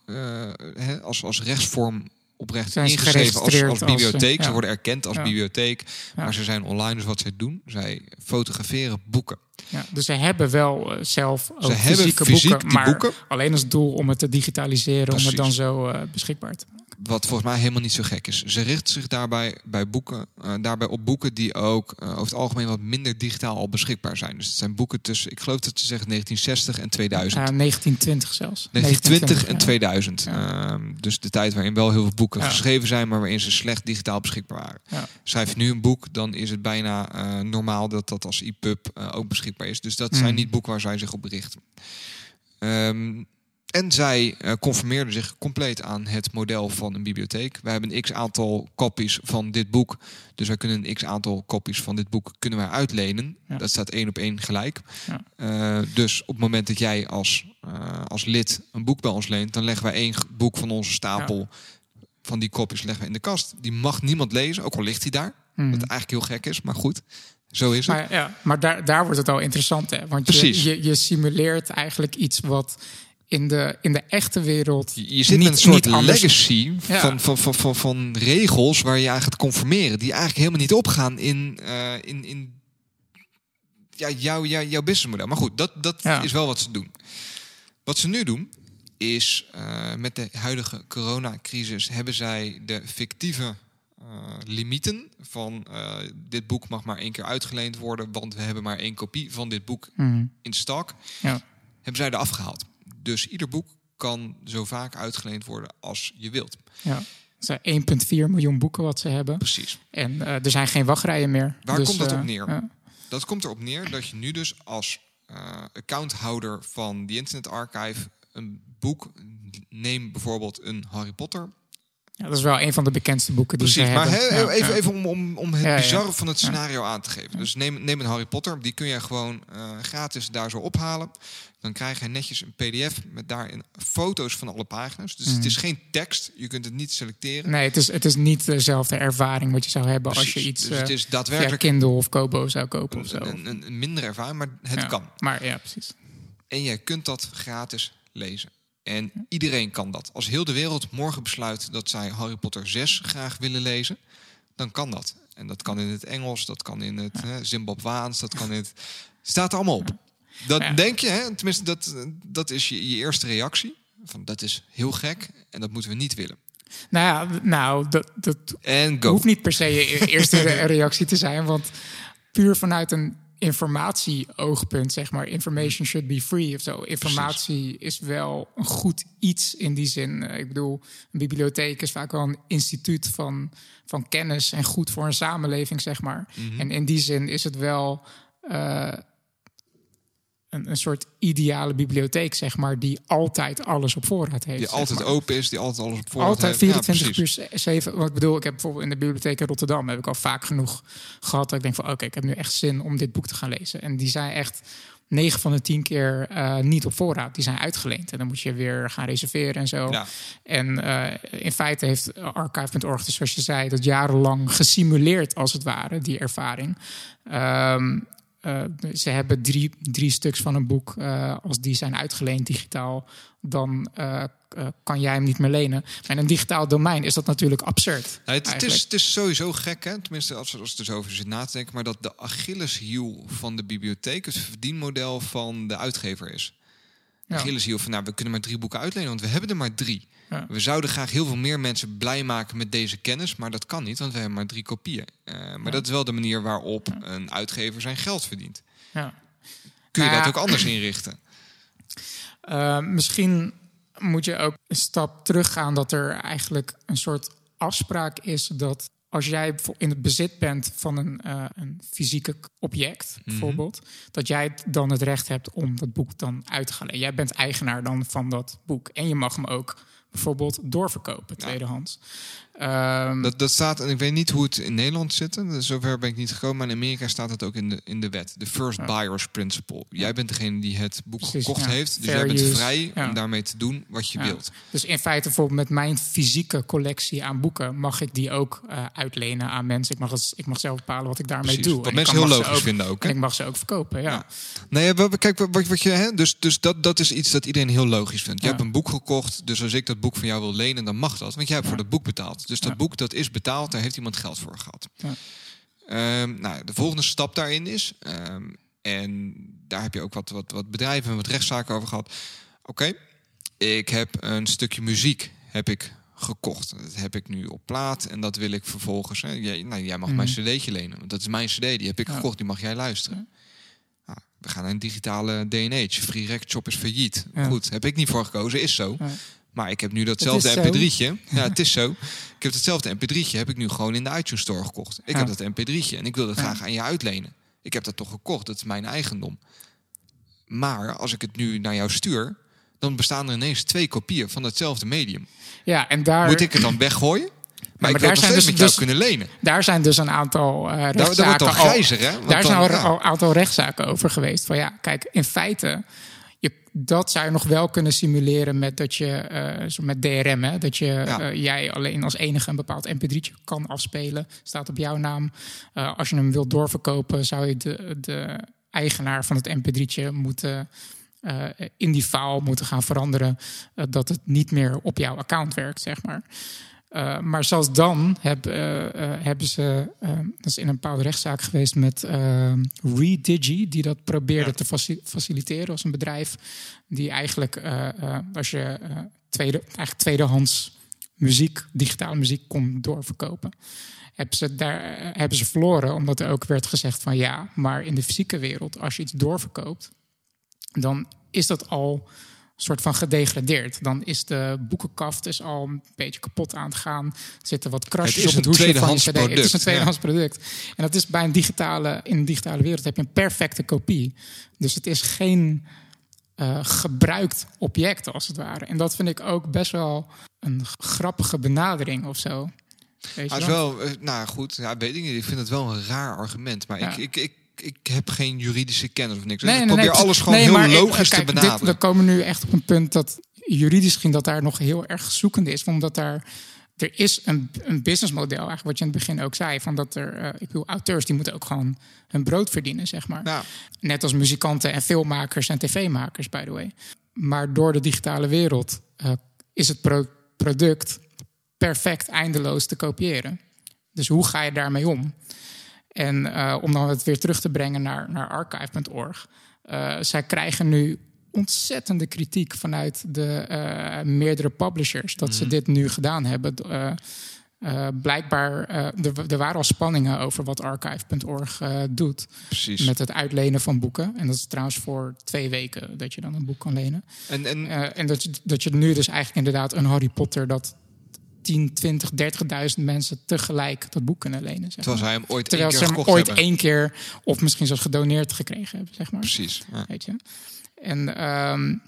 hè, als, als rechtsvorm oprecht zijn ingeschreven als, als bibliotheek. ze worden erkend als bibliotheek. Maar ze zijn online, dus wat zij doen, zij fotograferen boeken. Ja, dus ze hebben wel uh, zelf ook ze fysieke boeken, maar boeken. alleen als doel om het te digitaliseren, om het dan zo uh, beschikbaar te maken. Wat volgens mij helemaal niet zo gek is. Ze richt zich daarbij, bij boeken, uh, daarbij op boeken die ook over het algemeen wat minder digitaal al beschikbaar zijn. Dus het zijn boeken tussen, ik geloof dat ze zeggen 1960 en 2000. Ja, 1920 zelfs. 1920 en 2000. Ja. Ehm, dus de tijd waarin wel heel veel boeken geschreven zijn, maar waarin ze slecht digitaal beschikbaar waren. Schrijf je nu een boek, dan is het bijna normaal dat dat als e-pub ook beschikbaar is. Dus dat zijn mm. niet boeken waar zij zich op richten. Um, en zij uh, conformeerden zich compleet aan het model van een bibliotheek. Wij hebben een x aantal copies van dit boek. Dus wij kunnen een x aantal copies van dit boek kunnen wij uitlenen. Dat staat één op één gelijk. Ja. Uh, dus op het moment dat jij als, uh, als lid een boek bij ons leent, dan leggen wij één boek van onze stapel van die copies leggen we in de kast. Die mag niemand lezen, ook al ligt hij daar. Mm. Wat eigenlijk heel gek is, maar goed. Zo is het. Maar, ja, maar daar, daar wordt het al interessant, hè? Want je, je, je, simuleert eigenlijk iets wat in de, in de echte wereld. Je zit niet, een soort legacy van, van, van, van, van regels waar je aan gaat conformeren, die eigenlijk helemaal niet opgaan in, uh, in, in ja, jouw, jouw, jouw businessmodel. Maar goed, dat, dat is wel wat ze doen. Wat ze nu doen, is uh, met de huidige coronacrisis hebben zij de fictieve uh, limieten van uh, dit boek mag maar één keer uitgeleend worden, want we hebben maar één kopie van dit boek mm. in stok. Ja. Hebben zij er afgehaald. Dus ieder boek kan zo vaak uitgeleend worden als je wilt. Ja. Het zijn 1,4 miljoen boeken wat ze hebben. Precies. En uh, er zijn geen wachtrijen meer. Waar dus, komt dat op neer? Dat komt erop neer dat je nu dus als accounthouder van die Internet Archive een boek, neem bijvoorbeeld een Harry Potter ja, dat is wel een van de bekendste boeken die Precies, ze maar hebben. even, even om, om, om het bizarre van het scenario aan te geven. Dus neem, neem een Harry Potter, die kun je gewoon gratis daar zo ophalen. Dan krijg je netjes een pdf met daarin foto's van alle pagina's. Dus het mhm. is geen tekst, je kunt het niet selecteren. Nee, het is, het is niet dezelfde ervaring wat je zou hebben als je iets dus het is daadwerkelijk Kindle of Kobo zou kopen. Of zo. Een, een, een minder ervaring, maar het kan. Maar ja, precies. En je kunt dat gratis lezen. En iedereen kan dat. Als heel de wereld morgen besluit dat zij Harry Potter 6 graag willen lezen, dan kan dat. En dat kan in het Engels, dat kan in het ja. Zimbabwaans, dat kan in het. Staat er allemaal op. Dat denk je, hè? tenminste, dat, dat is je, je eerste reactie. Van dat is heel gek en dat moeten we niet willen. Nou ja, nou, dat, dat hoeft niet per se je eerste reactie te zijn. Want puur vanuit een informatie-oogpunt, zeg maar, information should be free of zo. Informatie is wel een goed iets in die zin. Eh, ik bedoel, een bibliotheek is vaak wel een instituut van, van kennis en goed voor een samenleving, zeg maar. Mhm. En in die zin is het wel. Uh, een, een soort ideale bibliotheek, zeg maar, die altijd alles op voorraad heeft. Die altijd open is, die altijd alles op voorraad altijd heeft. Altijd 24 uur 7. Wat ik bedoel, ik heb bijvoorbeeld in de bibliotheek in Rotterdam heb ik al vaak genoeg gehad dat ik denk van oké, ik heb nu echt zin om dit boek te gaan lezen. En die zijn echt 9 van de 10 keer uh, niet op voorraad. Die zijn uitgeleend. En dan moet je weer gaan reserveren en zo. Ja. En uh, in feite heeft archive.org, dus zoals je zei, dat jarenlang gesimuleerd als het ware, die ervaring. Um, uh, ze hebben drie, drie stuks van een boek. Uh, als die zijn uitgeleend digitaal, dan uh, kan jij hem niet meer lenen. Maar in een digitaal domein is dat natuurlijk absurd. het, het, is, het is sowieso gek, hè? tenminste als, als er zo over zit na te denken... maar dat de Achilleshiel van de bibliotheek het verdienmodel van de uitgever is. Ja. Achilleshiel van, nou, we kunnen maar drie boeken uitlenen... want we hebben er maar drie. We zouden graag heel veel meer mensen blij maken met deze kennis, maar dat kan niet, want we hebben maar drie kopieën. Uh, maar dat is wel de manier waarop een uitgever zijn geld verdient. Ja. Kun je nou dat ook anders inrichten? Uh, misschien moet je ook een stap teruggaan dat er eigenlijk een soort afspraak is dat als jij in het bezit bent van een, uh, een fysieke object, mhm. bijvoorbeeld, dat jij dan het recht hebt om dat boek dan uit te gaan. Jij bent eigenaar dan van dat boek en je mag hem ook bijvoorbeeld doorverkopen, tweedehands. Um, dat, dat staat, en ik weet niet hoe het in Nederland zit. Zover ben ik niet gekomen. Maar in Amerika staat het ook in de, in de wet. De first buyer's principle. Jij bent degene die het boek gekocht heeft. Dus jij bent vrij om daarmee te doen wat je wilt. Dus in feite bijvoorbeeld met mijn fysieke collectie aan boeken... mag ik die ook uh, uitlenen aan mensen. Ik mag, het, ik mag zelf bepalen wat ik daarmee doe. Wat mensen heel logisch vinden ook. En ik mag ze ook verkopen, ja. Nee, kijk, wat, wat je... Hè, dus dus dat, dat is iets dat iedereen heel logisch vindt. Je hebt een boek gekocht. Dus als ik dat boek van jou wil lenen, dan mag dat. Want jij hebt voor dat boek betaald. Dus dat boek dat is betaald, daar heeft iemand geld voor gehad. Ja. Ehm, nou, de volgende stap daarin is, ehm, en daar heb je ook wat, wat, wat bedrijven en wat rechtszaken over gehad. Oké, ik heb een stukje muziek heb ik gekocht. Dat heb ik nu op plaat en dat wil ik vervolgens. Hè, jij, nou, jij mag mijn mhm. cd'tje lenen, want dat is mijn cd, die heb ik gekocht, die mag jij luisteren. Nou, we gaan naar een digitale DNH. Free Rec Shop is failliet. Goed, heb ik niet voor gekozen, is zo. Maar ik heb nu datzelfde mp3'tje. Ja, het is zo. Ik heb hetzelfde mp3'tje heb ik nu gewoon in de iTunes Store gekocht. Ik heb dat mp3'tje en ik wil dat graag aan je uitlenen. Ik heb dat toch gekocht, dat is mijn eigendom. Maar als ik het nu naar jou stuur, dan bestaan er ineens twee kopieën van hetzelfde medium. Ja, en daar... Moet ik het dan weggooien? Maar, ik daar zijn dus, met jou dus, kunnen lenen. Daar zijn dus een aantal uh, rechtszaken... Daar, grijzer, hè? Want daar zijn al een aantal rechtszaken over geweest. Van ja, kijk, in feite dat zou je nog wel kunnen simuleren met dat je uh, met DRM, hè, dat je uh, jij alleen als enige een bepaald mp3'tje kan afspelen, staat op jouw naam. Uh, als je hem wilt doorverkopen, zou je de, de eigenaar van het mp3'tje moeten in die file moeten gaan veranderen dat het niet meer op jouw account werkt, zeg maar. Uh, maar zelfs dan heb, uh, uh, hebben ze, dat is in een bepaalde rechtszaak geweest met Redigi, die dat probeerde te faciliteren als een bedrijf, die eigenlijk, als je tweede, eigenlijk tweedehands muziek, digitale muziek kon doorverkopen. Hebben ze, daar, hebben ze verloren, omdat er ook werd gezegd van ja, maar in de fysieke wereld, als je iets doorverkoopt, dan is dat al soort van gedegradeerd. Dan is de boekenkaft is al een beetje kapot aan het gaan. Er zitten wat krasjes op het hoesje van je CD. Het is een tweedehands product. En dat is bij een digitale, in een digitale wereld heb je een perfecte kopie. Dus het is geen uh, gebruikt object als het ware. En dat vind ik ook best wel een grappige benadering of zo. Weet je is wel, eh, nou goed, ja, weet ik niet. Ik vind het wel een raar argument. Maar ik, ik, ik ik heb geen juridische kennis of niks. Dus ik probeer alles gewoon heel logisch te benaderen. Dit, we komen nu echt op een punt dat juridisch ging dat daar nog heel erg zoekende is. Omdat daar er is een, een businessmodel, eigenlijk wat je in het begin ook zei, van dat er, uh, ik bedoel, auteurs die moeten ook gewoon hun brood verdienen, zeg maar. Ja. Net als muzikanten en filmmakers en tv-makers, by the way. Maar door de digitale wereld uh, is het product perfect eindeloos te kopiëren. Dus hoe ga je daarmee om? En uh, om dan het weer terug te brengen naar, naar archive.org. Uh, zij krijgen nu ontzettende kritiek vanuit de uh, meerdere publishers dat ze mhm. dit nu gedaan hebben. blijkbaar, er, waren al spanningen over wat archive.org doet. Precies. Met het uitlenen van boeken. En dat is trouwens voor twee weken dat je dan een boek kan lenen. En, en, en dat, dat je nu dus eigenlijk inderdaad een Harry Potter dat 10, 20, 30.000 mensen tegelijk dat boek kunnen lenen. Zeg Terwijl zij hem ooit Terwijl één keer ze hem ooit één keer of misschien zelfs gedoneerd gekregen hebben, zeg maar. Precies. Ja. Weet je? En um,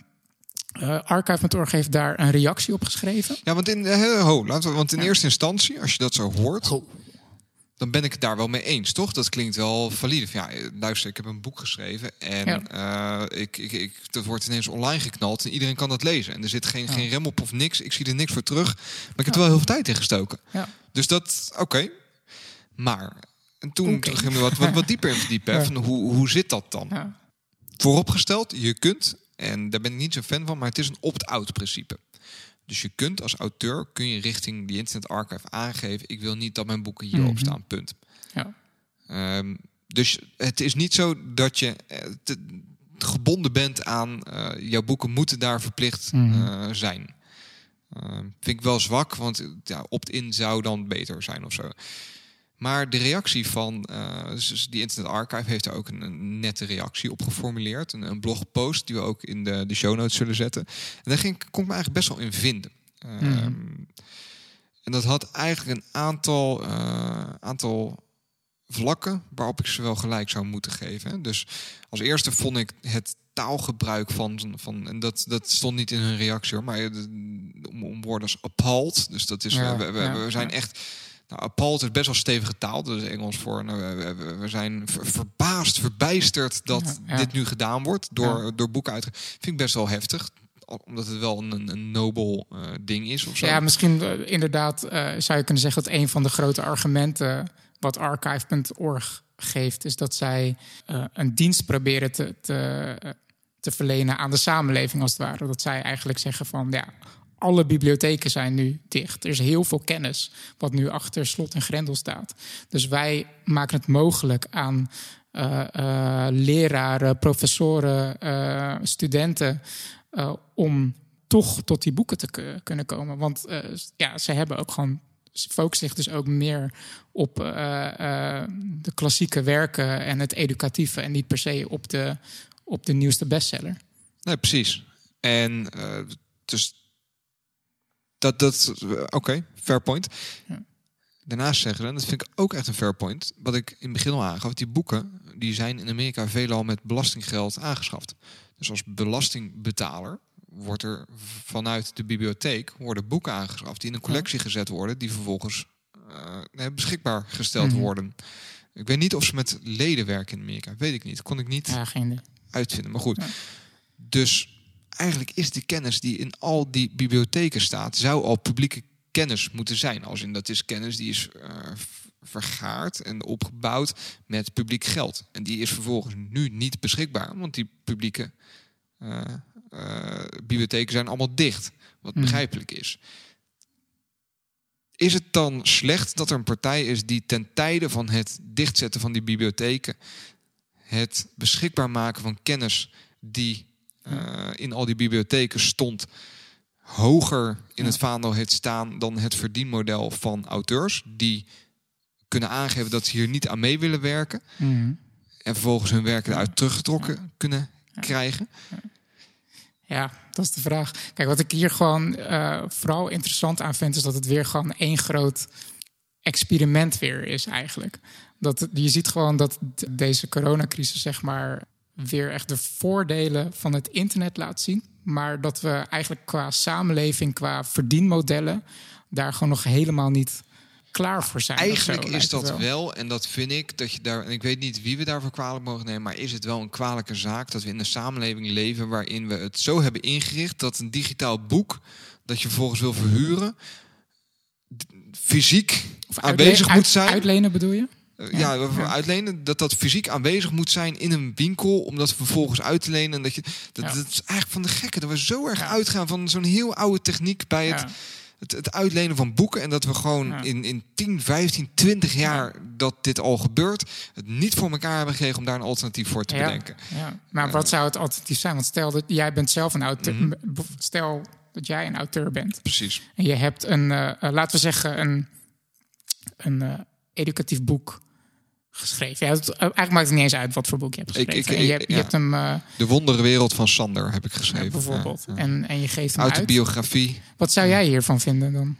uh, Archive.org heeft daar een reactie op geschreven. Ja, want in, uh, ho, laten we, want in eerste instantie, als je dat zo hoort, dan ben ik het daar wel mee eens, toch? Dat klinkt wel valide. Ja, luister, ik heb een boek geschreven en ja. ik, ik, ik, dat wordt ineens online geknald en iedereen kan dat lezen. En er zit geen, geen rem op of niks. Ik zie er niks voor terug. Maar ik heb er wel heel veel tijd in gestoken. Dus dat, oké. Maar, en toen, okay. ging we wat, wat, wat dieper in verdiepen. Van hoe, hoe zit dat dan? Vooropgesteld, je kunt, en daar ben ik niet zo fan van, maar het is een opt-out principe. Dus je kunt als auteur kun je richting die Internet Archive aangeven: ik wil niet dat mijn boeken hierop mm staan. Punt. Ja. Um, dus het is niet zo dat je eh, te, gebonden bent aan uh, jouw boeken moeten daar verplicht uh, zijn. Uh, vind ik wel zwak, want ja, opt-in zou dan beter zijn of zo. Maar de reactie van uh, dus die Internet Archive heeft er ook een, nette reactie op geformuleerd. Een, een, blogpost die we ook in de, de show notes zullen zetten. En daar ging, kon ik me eigenlijk best wel in vinden. Uh, En dat had eigenlijk een aantal, uh, aantal vlakken waarop ik ze wel gelijk zou moeten geven. Dus als eerste vond ik het taalgebruik van, van en dat, dat stond niet in hun reactie hoor, maar om, om woorden als appalled. Dus dat is, ja, we, we, ja, we, zijn ja. echt nou, Paul is best wel stevige taal, is Engels voor. Nou, we, we, zijn verbaasd, verbijsterd dat dit nu gedaan wordt door, door boeken uit. Vind ik best wel heftig omdat het wel een, een nobel uh, ding is of zo. Ja, misschien uh, inderdaad uh, zou je kunnen zeggen dat een van de grote argumenten wat archive.org geeft, is dat zij een dienst proberen te, te, te verlenen aan de samenleving als het ware. Dat zij eigenlijk zeggen van ja, alle bibliotheken zijn nu dicht. Er is heel veel kennis wat nu achter slot en grendel staat. Dus wij maken het mogelijk aan uh, leraren, professoren, uh, studenten om toch tot die boeken te kunnen komen. Want ja, ze hebben ook gewoon. Ze focussen zich dus ook meer op de klassieke werken en het educatieve en niet per se op de, op de nieuwste bestseller. Nee, precies. En dus dat, dat, Oké, fair point. Ja. Daarnaast zeggen, en dat vind ik ook echt een fair point, wat ik in het begin al aangaf, die boeken die zijn in Amerika veelal met belastinggeld aangeschaft. Dus als belastingbetaler wordt er vanuit de bibliotheek worden boeken aangeschaft die in een collectie gezet worden, die vervolgens uh, beschikbaar gesteld mm -hmm. worden. Ik weet niet of ze met leden werken in Amerika. Weet ik niet. Kon ik niet ja, uitvinden. Maar goed. Ja. Dus eigenlijk is de kennis die in al die bibliotheken staat, zou al publieke kennis moeten zijn. Als in dat is kennis die is uh, vergaard en opgebouwd met publiek geld. En die is vervolgens nu niet beschikbaar, want die publieke uh, uh, bibliotheken zijn allemaal dicht. Wat mm. begrijpelijk is. Is het dan slecht dat er een partij is die ten tijde van het dichtzetten van die bibliotheken het beschikbaar maken van kennis die uh, in al die bibliotheken stond hoger in het vaandel heeft staan dan het verdienmodel van auteurs die kunnen aangeven dat ze hier niet aan mee willen werken mm. en vervolgens hun werken eruit teruggetrokken kunnen krijgen. Ja, dat is de vraag. Kijk, wat ik hier gewoon uh, vooral interessant aan vind, is dat het weer gewoon één groot experiment weer is eigenlijk. Dat, je ziet gewoon dat deze coronacrisis, zeg maar, weer echt de voordelen van het internet laat zien. Maar dat we eigenlijk qua samenleving, qua verdienmodellen, daar gewoon nog helemaal niet klaar voor zijn. Eigenlijk is dat wel. en dat vind ik dat je daar, en ik weet niet wie we daarvoor kwalijk mogen nemen, maar is het wel een kwalijke zaak dat we in een samenleving leven waarin we het zo hebben ingericht dat een digitaal boek dat je vervolgens wil verhuren, fysiek of aanwezig moet zijn. Uitlenen bedoel je? Ja, ja, uitlenen, dat dat fysiek aanwezig moet zijn in een winkel om dat vervolgens uit te lenen. Dat, je, dat, ja. dat is eigenlijk van de gekke. Dat we zo erg uitgaan van zo'n heel oude techniek bij het, het, het, uitlenen van boeken. En dat we gewoon in, in 10, 15, 20 jaar dat dit al gebeurt, het niet voor elkaar hebben gekregen om daar een alternatief voor te bedenken. Ja. Maar wat zou het alternatief zijn? Want stel dat jij bent zelf een auteur. Mm -hmm. Stel dat jij een auteur bent. Precies. En je hebt een, uh, laten we zeggen, een, een uh, educatief boek geschreven. Ja, het, eigenlijk maakt het niet eens uit wat voor boek je hebt geschreven. Ik, ik, je, hebt, je hebt hem, uh, de wonderwereld van Sander heb ik geschreven. bijvoorbeeld. Ja. En, en je geeft hem Autobiografie. Uit. Wat zou jij hiervan vinden dan?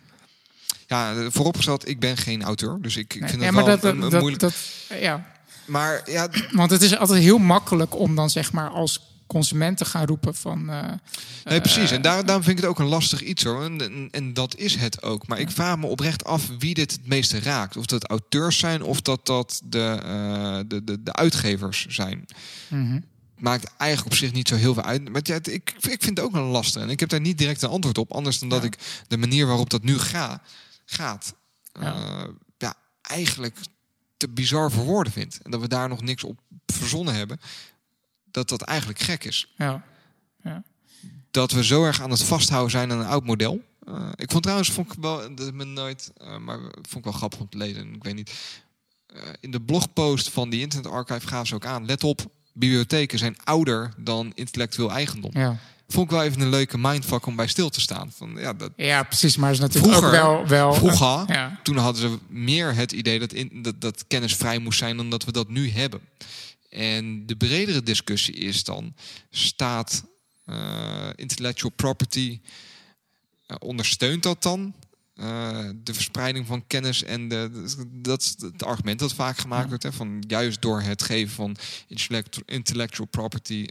Ja, vooropgesteld, ik ben geen auteur. Dus ik, nee, vind het wel dat, een, een dat, moeilijk... Dat, ja. Maar ja... Want het is altijd heel makkelijk om dan zeg maar als consumenten gaan roepen van. Uh, nee, precies. En daar, daarom vind ik het ook een lastig iets hoor. En, en, dat is het ook. Maar ik vraag me oprecht af wie dit het meeste raakt. Of dat auteurs zijn of dat dat de, uh, de, de, de, uitgevers zijn. Mm Maakt eigenlijk op zich niet zo heel veel uit. Maar ja, ik, ik vind het ook een lastig. En ik heb daar niet direct een antwoord op. Anders dan dat ik de manier waarop dat nu ga, gaat. Ja. Uh, ja, eigenlijk te bizar voor woorden vind. En dat we daar nog niks op verzonnen hebben dat dat eigenlijk gek is. Ja. ja. Dat we zo erg aan het vasthouden zijn aan een oud model. Uh, ik vond trouwens, vond ik wel, dat me nooit, uh, maar vond ik wel grappig om te lezen. Ik weet niet. Uh, in de blogpost van die Internet Archive gaven ze ook aan. Let op, bibliotheken zijn ouder dan intellectueel eigendom. Ja. Vond ik wel even een leuke mindfuck om bij stil te staan. Van, ja, dat... ja, precies. Maar is natuurlijk vroeger, ook wel... wel vroeger, ja. toen hadden ze meer het idee dat, in, dat, dat kennis vrij moest zijn dan dat we dat nu hebben. En de bredere discussie is dan: staat uh, intellectual property, uh, ondersteunt dat dan? Uh, de verspreiding van kennis en de, dat is het argument dat vaak gemaakt wordt. Hè, van juist door het geven van intellectual property.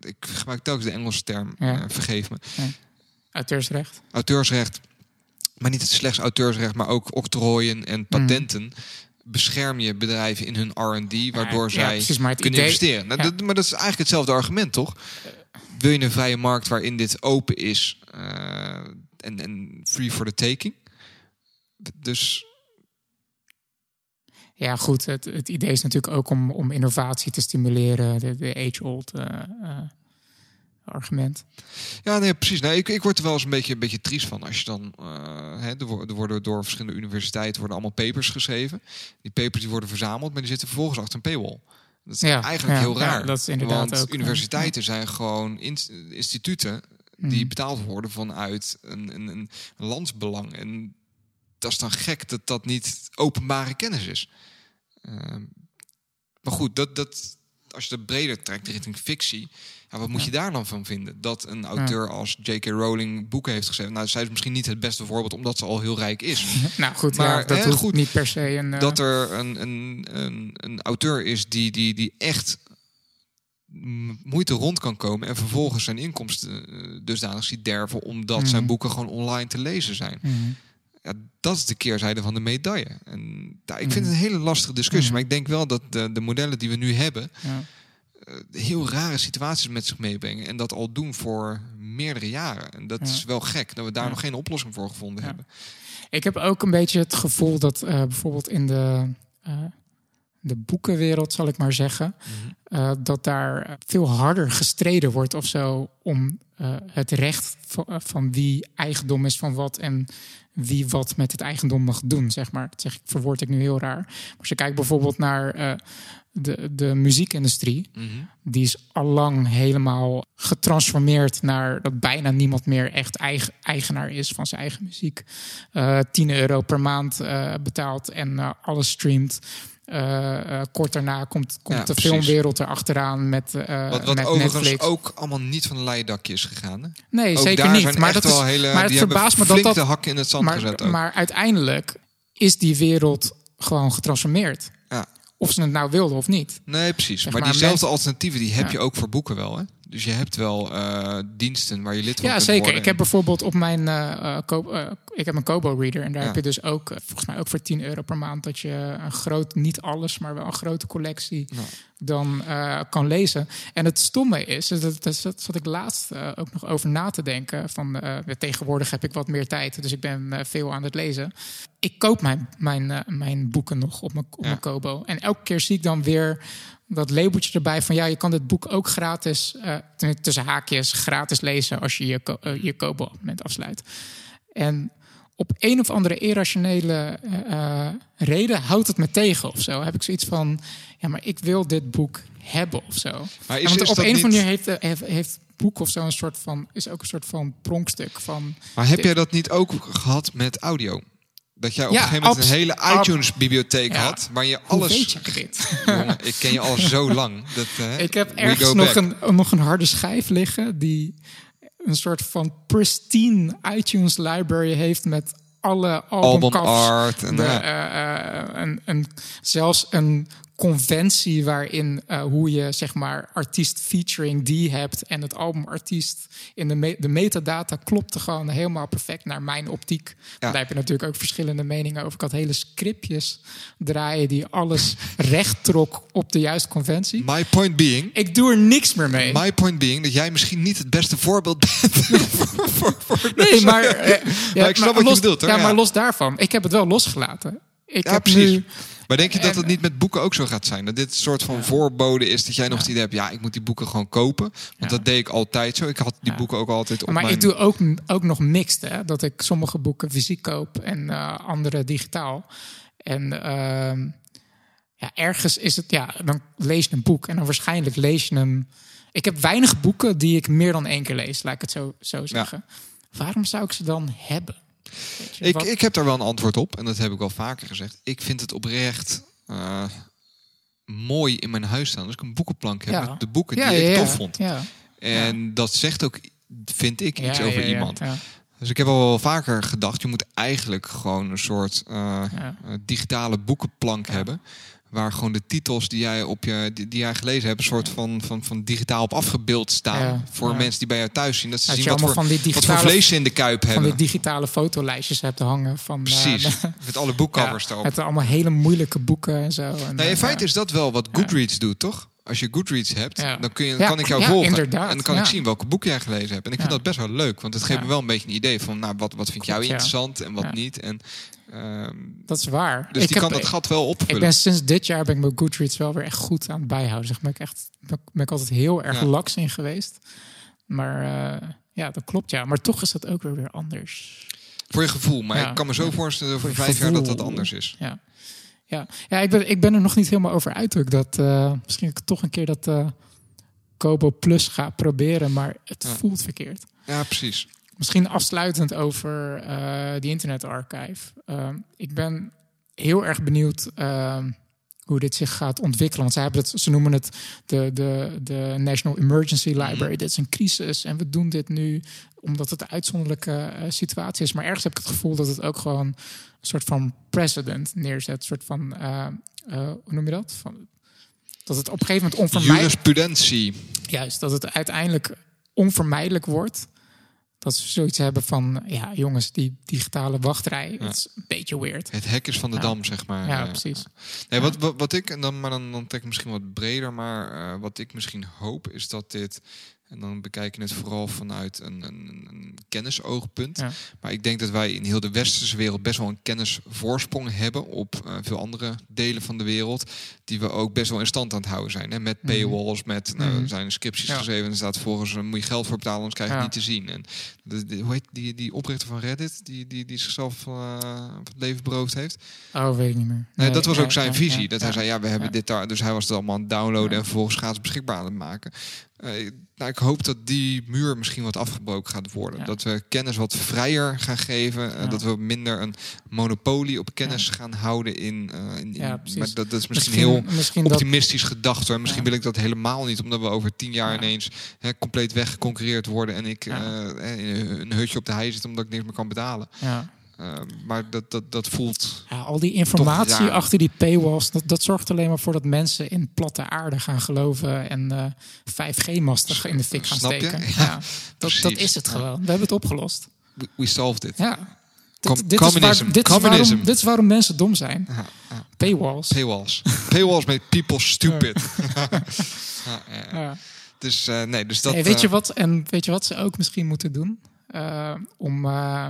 ik gebruik telkens de Engelse term, ja. vergeef me. Ja. Auteursrecht. Auteursrecht. Maar niet slechts auteursrecht, maar ook octrooien en patenten. Mm bescherm je bedrijven in hun R&D, waardoor zij precies, maar kunnen idee, investeren. Nou, dat, maar dat is eigenlijk hetzelfde argument, toch? Wil je een vrije markt waarin dit open is uh, en, en free for the taking? Dus ja, goed. Het, het idee is natuurlijk ook om, om innovatie te stimuleren. De, de age-old uh, uh, argument. Ja, nee, precies. Nee, ik, ik word er wel eens een beetje, een beetje triest van. Als je dan, uh, hè, er, worden door verschillende universiteiten worden allemaal papers geschreven. Die papers die worden verzameld, maar die zitten vervolgens achter een paywall. Dat is ja, eigenlijk heel raar. Ja, dat is inderdaad want ook, universiteiten zijn gewoon instituten die mhm. betaald worden vanuit een, een, een landsbelang. En dat is dan gek dat dat niet openbare kennis is. Uh, maar goed, dat, dat, als je dat breder trekt richting fictie, ja, wat moet je daar dan van vinden? Dat een auteur als J.K. Rowling boeken heeft geschreven. Nou, zij is misschien niet het beste voorbeeld, omdat ze al heel rijk is. nou goed, maar dat hè, goed, niet per se een. Dat er een, een, een, een auteur is die, die, die echt moeite rond kan komen en vervolgens zijn inkomsten uh, dusdanig ziet derven omdat zijn mhm. boeken gewoon online te lezen zijn. Mhm. Ja, dat is de keerzijde van de medaille. En ja, ik vind het een hele lastige discussie, maar ik denk wel dat de, de modellen die we nu hebben, ja. Eh, heel rare situaties met zich meebrengen. En dat al doen voor meerdere jaren. En dat is wel gek dat we daar nog geen oplossing voor gevonden hebben. Ik heb ook een beetje het gevoel dat uh, bijvoorbeeld in de, uh, de boekenwereld, zal ik maar zeggen, uh, dat daar veel harder gestreden wordt of zo om het recht van, van, wie eigendom is van wat en wie wat met het eigendom mag doen, zeg maar. Dat zeg ik, verwoord ik nu heel raar. Maar als je kijkt bijvoorbeeld naar de, de muziekindustrie, mhm. die is allang helemaal getransformeerd naar dat bijna niemand meer echt eigen, eigenaar is van zijn eigen muziek. Uh, eh, 10 euro per maand betaalt en alles streamt. Kort daarna komt, komt de filmwereld erachteraan met, wat, wat met overigens Netflix. ook allemaal niet van een leidakje is gegaan. Hè? Nee, zeker niet. Maar dat is hele, maar het verbaast me dat dat hak in het zand maar, gezet. Ook. Maar uiteindelijk is die wereld gewoon getransformeerd. Ja. Of ze het nou wilden of niet. Nee, precies. maar, diezelfde alternatieven die heb je ook voor boeken wel. Hè? Dus je hebt wel uh, diensten waar je lid van ja, kunt zeker. worden. Ik heb bijvoorbeeld op mijn uh, uh, ik heb een Kobo reader en daar heb je dus ook volgens mij ook voor 10 euro per maand dat je een groot, niet alles, maar wel een grote collectie ja. dan kan lezen. En het stomme is, dat, dat, dat zat ik laatst ook nog over na te denken. Van tegenwoordig heb ik wat meer tijd, dus ik ben veel aan het lezen. Ik koop mijn, mijn, mijn boeken nog op mijn, op mijn Kobo. En elke keer zie ik dan weer dat labeltje erbij van ja, je kan dit boek ook gratis, uh, tussen haakjes, gratis lezen als je je, ko uh, je koopabonnement afsluit. En op een of andere irrationele uh, reden houdt het me tegen of zo. Heb ik zoiets van, ja, maar ik wil dit boek hebben of zo. Maar is, want is op een of andere manier heeft, heeft, heeft boek of zo een soort van, is ook een soort van pronkstuk van. Maar heb jij dat niet ook gehad met audio? Dat jij op ja, een gegeven moment een hele iTunes-bibliotheek had, waar je alles. Weet je dit? Jongen, ik ken je al zo lang. Dat, uh, ik heb ergens nog een, nog een harde schijf liggen die een soort van pristine iTunes library heeft met alle album, album art en, de, uh, uh, en, en zelfs een conventie waarin uh, hoe je zeg maar artiest featuring die hebt en het album artiest in de, me de metadata klopte gewoon helemaal perfect naar mijn optiek. Daar heb je natuurlijk ook verschillende meningen over. Ik had hele scriptjes draaien die alles recht trok op de juiste conventie. My point being. Ik doe er niks meer mee. My point being dat jij misschien niet het beste voorbeeld bent. voor, voor, nee, maar, uh, ja, ik snap maar, wat los, je bedoelt. Hoor. Ja, maar los daarvan. Ik heb het wel losgelaten. Ik ja, heb precies. Nu, maar denk je dat het niet met boeken ook zo gaat zijn? Dat dit een soort van voorbode is dat jij nog het idee hebt... ja, ik moet die boeken gewoon kopen. Want dat deed ik altijd zo. Ik had die boeken ook altijd op Maar ik doe ook, ook nog mixed. Hè? Dat ik sommige boeken fysiek koop en uh, andere digitaal. En uh, ja, ergens is het... Ja, dan lees je een boek en dan waarschijnlijk lees je hem... Ik heb weinig boeken die ik meer dan één keer lees, laat ik het zo, zo zeggen. Waarom zou ik ze dan hebben? Ik, ik heb daar wel een antwoord op. En dat heb ik wel vaker gezegd. Ik vind het oprecht uh, mooi in mijn huis staan. Als ik een boekenplank heb met de boeken die ik tof vond. En dat zegt ook, vind ik, iets over iemand. Dus ik heb al wel vaker gedacht, je moet eigenlijk gewoon een soort uh, digitale boekenplank hebben waar gewoon de titels die jij op je die, die jij gelezen hebt, een soort van, van, van digitaal op afgebeeld staan. voor mensen die bij jou thuis zien. Dat ze zien wat voor, van die digitale, wat voor vlees in de kuip hebben. Van die digitale fotolijstjes hebt hangen. Van, Precies, uh, met alle boekcovers ja, erop. Met allemaal hele moeilijke boeken en zo. En, nou, in feite is dat wel wat Goodreads doet, toch? Als je Goodreads hebt, dan kun je, kan ik jou volgen. Inderdaad, en dan kan ik zien welke boeken jij gelezen hebt. En ik vind dat best wel leuk. Want het geeft me wel een beetje een idee van nou, wat, wat vind jij interessant en wat niet. En Ehm, dat is waar. Dus die kan dat gat wel opvullen. Ik ben sinds dit jaar ben ik mijn Goodreads wel weer echt goed aan het bijhouden. Zeg, ben ik echt ben ik altijd heel erg ja. laks in geweest. Maar uh, ja, dat klopt ja. Maar toch is dat ook weer weer anders. Voor je gevoel. Maar ik kan me zo voorstellen over vijf jaar dat dat anders is. Ja, ja. ja ik, ben, ik ben er nog niet helemaal over uit. Ook dat uh, misschien ik toch een keer dat uh, Kobo Plus ga proberen. Maar het voelt verkeerd. Ja, precies. Misschien afsluitend over uh, die Internet Archive. Uh, ik ben heel erg benieuwd uh, hoe dit zich gaat ontwikkelen. Want zij hebben het, ze noemen het de, de, de National Emergency Library. Mm Dit is een crisis en we doen dit nu omdat het een uitzonderlijke uh, situatie is. Maar ergens heb ik het gevoel dat het ook gewoon een soort van precedent neerzet. Een soort van, uh, hoe noem je dat? Van, dat het op een gegeven moment onvermijdelijk... Jurisprudentie. Juist, dat het uiteindelijk onvermijdelijk wordt dat ze zoiets hebben van, ja, jongens, die digitale wachtrij, ja. is een beetje weird. Het hek is van de dam, zeg maar. Ja, precies. Nee, wat, wat, wat, ik, en dan, maar dan, dan trek ik misschien wat breder, maar uh, wat ik misschien hoop, is dat dit en dan bekijk je het vooral vanuit een, een, een kennisoogpunt. Maar ik denk dat wij in heel de westerse wereld best wel een kennisvoorsprong hebben op uh, veel andere delen van de wereld. Die we ook best wel in stand aan het houden zijn. Hè? Met mhm. paywalls, met nou, mm zijn scripties ja. geschreven. En staat volgens uh, moet je geld voor betalen, anders krijg je ja. niet te zien. En de, hoe heet die, die oprichter van Reddit, die, die, die zichzelf uh, het leven beroofd heeft. Oh, weet ik niet meer. Nee, dat was ook zijn visie. Dat hij zei, ja, we hebben dit daar. Dus hij was het allemaal aan het downloaden en vervolgens gratis beschikbaar aan het maken. Uh, nou, ik hoop dat die muur misschien wat afgebroken gaat worden. Dat we kennis wat vrijer gaan geven. Uh, dat we minder een monopolie op kennis ja. gaan houden in. Uh, in, in maar dat, dat, is misschien, misschien heel misschien optimistisch dat... gedacht hoor. Misschien wil ik dat helemaal niet, omdat we over tien jaar ineens hè, compleet weggeconcureerd worden. En ik een hutje op de hei zit omdat ik niks meer kan betalen. Uh, maar dat, dat, dat voelt. Ja, al die informatie achter die paywalls, dat, dat zorgt alleen maar voor dat mensen in platte aarde gaan geloven en uh, 5G-masten in de fik gaan Snap steken. Ja, ja, dat, dat is het gewoon. We hebben het opgelost. We, we solved it. Ja. Dit, dit, is waar, dit, is waarom, dit is waarom mensen dom zijn. Ja, ja. Paywalls. Paywalls. Paywalls make people stupid. ja. Dus uh, nee, dus dat. Hey, weet je wat? En weet je wat ze ook misschien moeten doen? Uh, om uh,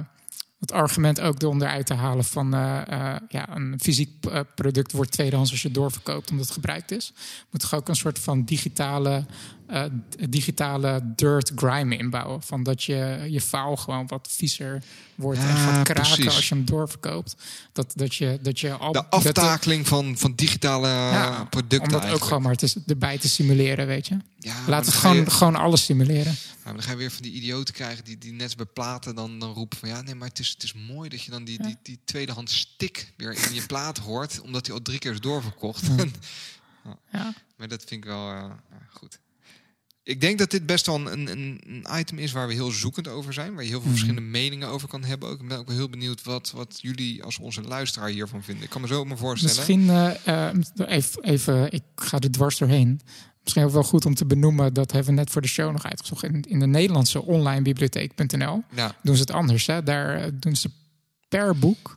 het argument ook eronder uit te halen van uh, uh, ja, een fysiek uh, product wordt tweedehands als je doorverkoopt omdat het gebruikt is. Moet toch ook een soort van digitale, digitale dirt grime inbouwen. Van dat je je faal gewoon wat viezer wordt ja, en gaat kraken precies. als je hem doorverkoopt. Dat, dat je, dat je al, De aftakeling van, van digitale ja, producten. Om dat ook gewoon maar te, erbij te simuleren, weet je. Ja, Laat het gewoon, je, gewoon alles simuleren. Ja, dan ga je weer van die idioten krijgen die, die net bij platen dan, dan roepen van ja, nee, maar het is, het is mooi dat je dan die, die, die tweedehands stick weer in je plaat hoort, omdat hij al drie keer is doorverkocht. Ja. ja. Maar dat vind ik wel uh, goed. ik denk dat dit best wel een, een, een, item is waar we heel zoekend over zijn. Waar je heel veel mhm. verschillende meningen over kan hebben. Ook. Ik ben ook heel benieuwd wat, wat jullie als onze luisteraar hiervan vinden. Ik kan me zo maar voorstellen. Misschien uh, even, even, ik ga er dwars doorheen. Misschien ook wel goed om te benoemen, dat hebben we net voor de show nog uitgezocht. In, in de Nederlandse online bibliotheek.nl ja. doen ze het anders. Hè? Daar eh, doen ze per boek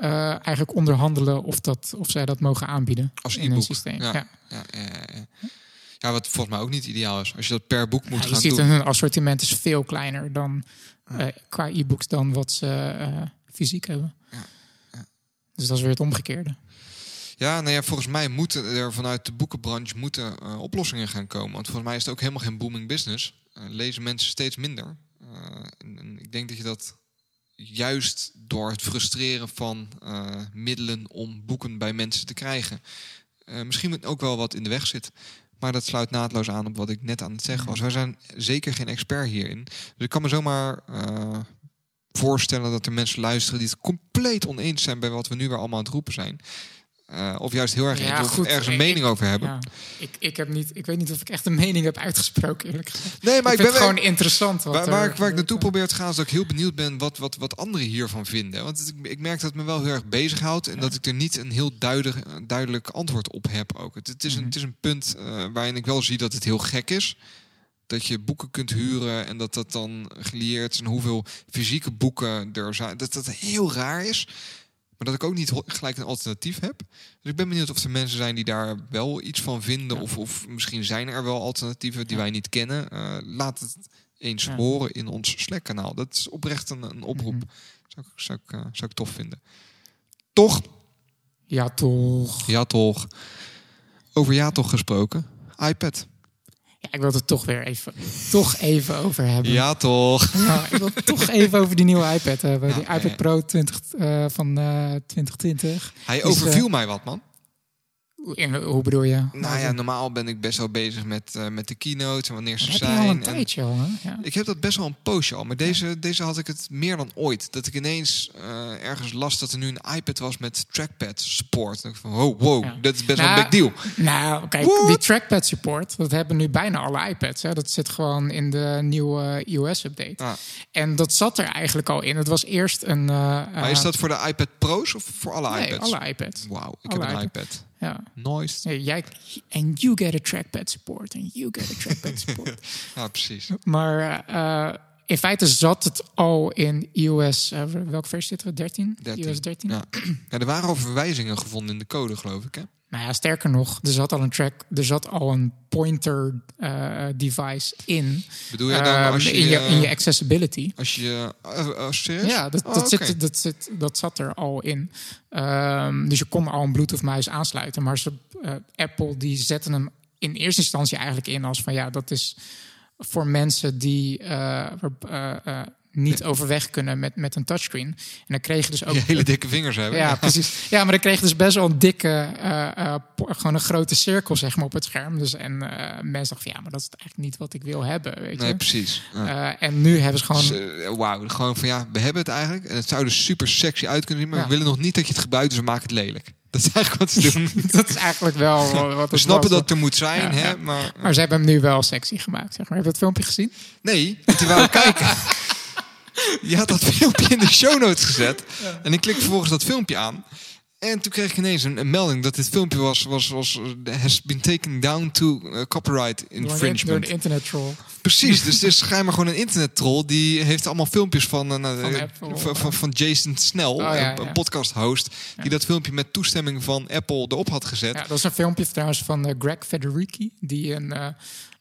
uh, eigenlijk onderhandelen of, dat, of zij dat mogen aanbieden Als in een systeem. Ja. Ja. Ja, ja, wat volgens mij ook niet ideaal is. Als je dat per boek moet gaan doen. Je ziet hun assortiment is veel kleiner dan uh, qua e-books dan wat ze uh, fysiek hebben. Dus dat is weer het omgekeerde. Ja, nou ja, volgens mij moeten er vanuit de boekenbranche moeten, uh, oplossingen gaan komen. Want volgens mij is het ook helemaal geen booming business. lezen mensen steeds minder. En, en ik denk dat je dat juist door het frustreren van middelen om boeken bij mensen te krijgen. Misschien ook wel wat in de weg zit. Maar dat sluit naadloos aan op wat ik net aan het zeggen was. Wij zijn zeker geen expert hierin. Dus ik kan me zomaar uh, voorstellen dat er mensen luisteren die het compleet oneens zijn bij wat we nu weer allemaal aan het roepen zijn. Uh, of juist heel erg ja, goed, ergens een mening over hebben. Ja. Ik, ik, heb niet, ik weet niet of ik echt een mening heb uitgesproken, eerlijk gezegd. Nee, maar ik, ik ben gewoon interessant. Wat waar, waar, waar ik naartoe probeer te gaan, is dat ik heel benieuwd ben wat, wat, wat anderen hiervan vinden. Want ik, ik merk dat het me wel heel erg bezighoudt en dat ik er niet een heel duidelijk, duidelijk antwoord op heb ook. Het, het is, een, mhm. het is een punt uh, waarin ik wel zie dat het heel gek is dat je boeken kunt huren en dat dat dan gelieerd is en hoeveel fysieke boeken er zijn. Dat dat heel raar is. Maar dat ik ook niet gelijk een alternatief heb. Dus ik ben benieuwd of er mensen zijn die daar wel iets van vinden. Of, of misschien zijn er wel alternatieven die wij niet kennen. Uh, laat het eens horen in ons Slack-kanaal. Dat is oprecht een, een oproep. Mm zou, ik, zou, ik, uh, zou ik tof vinden. Toch? Ja, toch. Ja, toch. Over ja, toch gesproken. iPad. Ja, ik wil het toch weer even, toch even over hebben. Ja, toch. Ja, ik wil het toch even over die nieuwe iPad hebben. die iPad Pro 20, uh, van uh, 2020. Hij overviel uh, mij wat, man. In, hoe bedoel je? Nou ja, normaal ben ik best wel bezig met, uh, met de keynotes en wanneer ze heb zijn. Heb al een tijdje al, hè? Ja. Ik heb dat best wel een poosje al. Maar deze, deze had ik het meer dan ooit. Dat ik ineens uh, ergens las dat er nu een iPad was met trackpad support. En ik van, oh, wow, ja. dat is best nou, wel een big deal. Nou, kijk, What? die trackpad support, dat hebben nu bijna alle iPads. Hè. Dat zit gewoon in de nieuwe iOS-update. Ah. En dat zat er eigenlijk al in. Het was eerst een... Uh, maar is dat voor de iPad Pro's of voor alle nee, iPads? alle iPads. Wauw, ik alle heb een iPad. iPad. Ja. Ja, jij, en you get a trackpad support. En you get a trackpad support. ja, precies. Maar uh, in feite zat het al in iOS. Uh, welke versie zitten we? 13? 13. iOS 13? Ja. ja, er waren al verwijzingen gevonden in de code, geloof ik. Hè? Nou ja, sterker nog, er zat al een track, er zat al een pointer uh, device in. Bedoel je dan um, als je, in, je, in je accessibility? Als je uh, serieus? Ja, dat, oh, dat, okay. zit, dat, zit, dat zat er al in. Um, dus je kon al een Bluetooth muis aansluiten, maar ze, uh, Apple die zetten hem in eerste instantie eigenlijk in als van ja, dat is voor mensen die niet overweg kunnen met, met een touchscreen. En dan kreeg je dus ook... Je hele dikke vingers hebben. Ja, precies. Ja, maar dan kreeg je dus best wel een dikke, uh, uh, gewoon een grote cirkel zeg maar op het scherm. Dus, en uh, mensen dachten ja, maar dat is eigenlijk niet wat ik wil hebben, weet je. Nee, precies. Ja. en nu hebben ze gewoon... Dus, Wauw, gewoon van ja, we hebben het eigenlijk. En het zou er super sexy uit kunnen zien, maar ja. we willen nog niet dat je het gebruikt, dus we maken het lelijk. Dat is eigenlijk wat ze doen. dat is eigenlijk wel wat We snappen was. dat er moet zijn, ja, hè? Ja. Maar, maar ze hebben hem nu wel sexy gemaakt, zeg maar. Heb je dat filmpje gezien? Nee, want die wou kijken. Je had dat filmpje in de show notes gezet. En ik klik vervolgens dat filmpje aan. En toen kreeg ik ineens een, een, melding dat dit filmpje was, was, was has been taken down to uh, copyright infringement. Door een internet troll. Precies, dus het is schijnbaar gewoon een internet troll. Die heeft allemaal filmpjes van, uh, van, Apple, van, van, van, Jason Snell, oh, ja, een podcast host. Die dat filmpje met toestemming van Apple erop had gezet. Ja, dat is een filmpje trouwens van uh, Greg Federici. Die een, uh,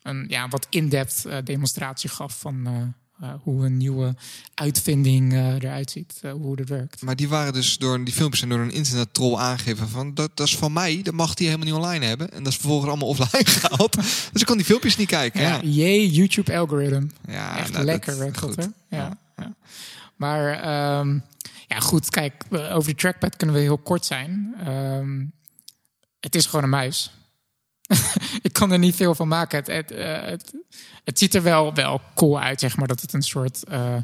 een ja, wat in-depth demonstratie gaf van uh, hoe een nieuwe uitvinding uh, eruit ziet, uh, hoe dat werkt. Maar die waren dus door die filmpjes en door een internet troll aangegeven van dat, dat is van mij, dat mag die helemaal niet online hebben. En dat is vervolgens allemaal offline gehaald. dus ik kon die filmpjes niet kijken. Ja, ja. jee, YouTube algorithm. Ja, echt nou, lekker werkt dat, hè? Ja, ja. Maar um, ja, goed, kijk, over die trackpad kunnen we heel kort zijn. Um, het is gewoon een muis. ik kan er niet veel van maken. Het, het, uh, het, het, ziet er wel, wel cool uit, zeg maar. Dat het een soort uh,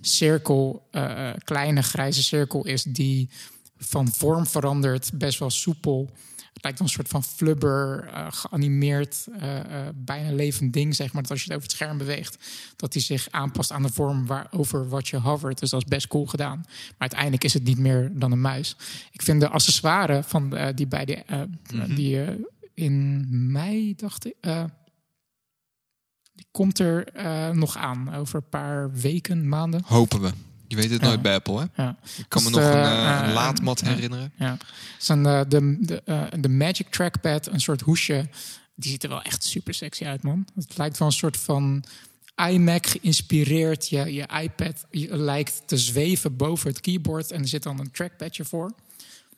cirkel, uh, kleine grijze cirkel is die van vorm verandert, best wel soepel. Het lijkt een soort van flubber, geanimeerd, bijna levend ding, zeg maar. Dat als je het over het scherm beweegt, dat hij zich aanpast aan de vorm waarover wat je hovert. Dus dat is best cool gedaan. Maar uiteindelijk is het niet meer dan een muis. Ik vind de accessoires van die bij de mm die in mei dacht ik. die komt er nog aan over een paar weken, maanden. Hopen we. Je weet het nooit bij Apple, hè? Ja. Ik kan me dus, nog een, uh, laadmat herinneren. Ja. Zijn de, de, de Magic Trackpad, een soort hoesje. Die ziet er wel echt super sexy uit, man. Het lijkt wel een soort van iMac geïnspireerd. Je, je iPad je lijkt te zweven boven het keyboard. En er zit dan een trackpadje voor.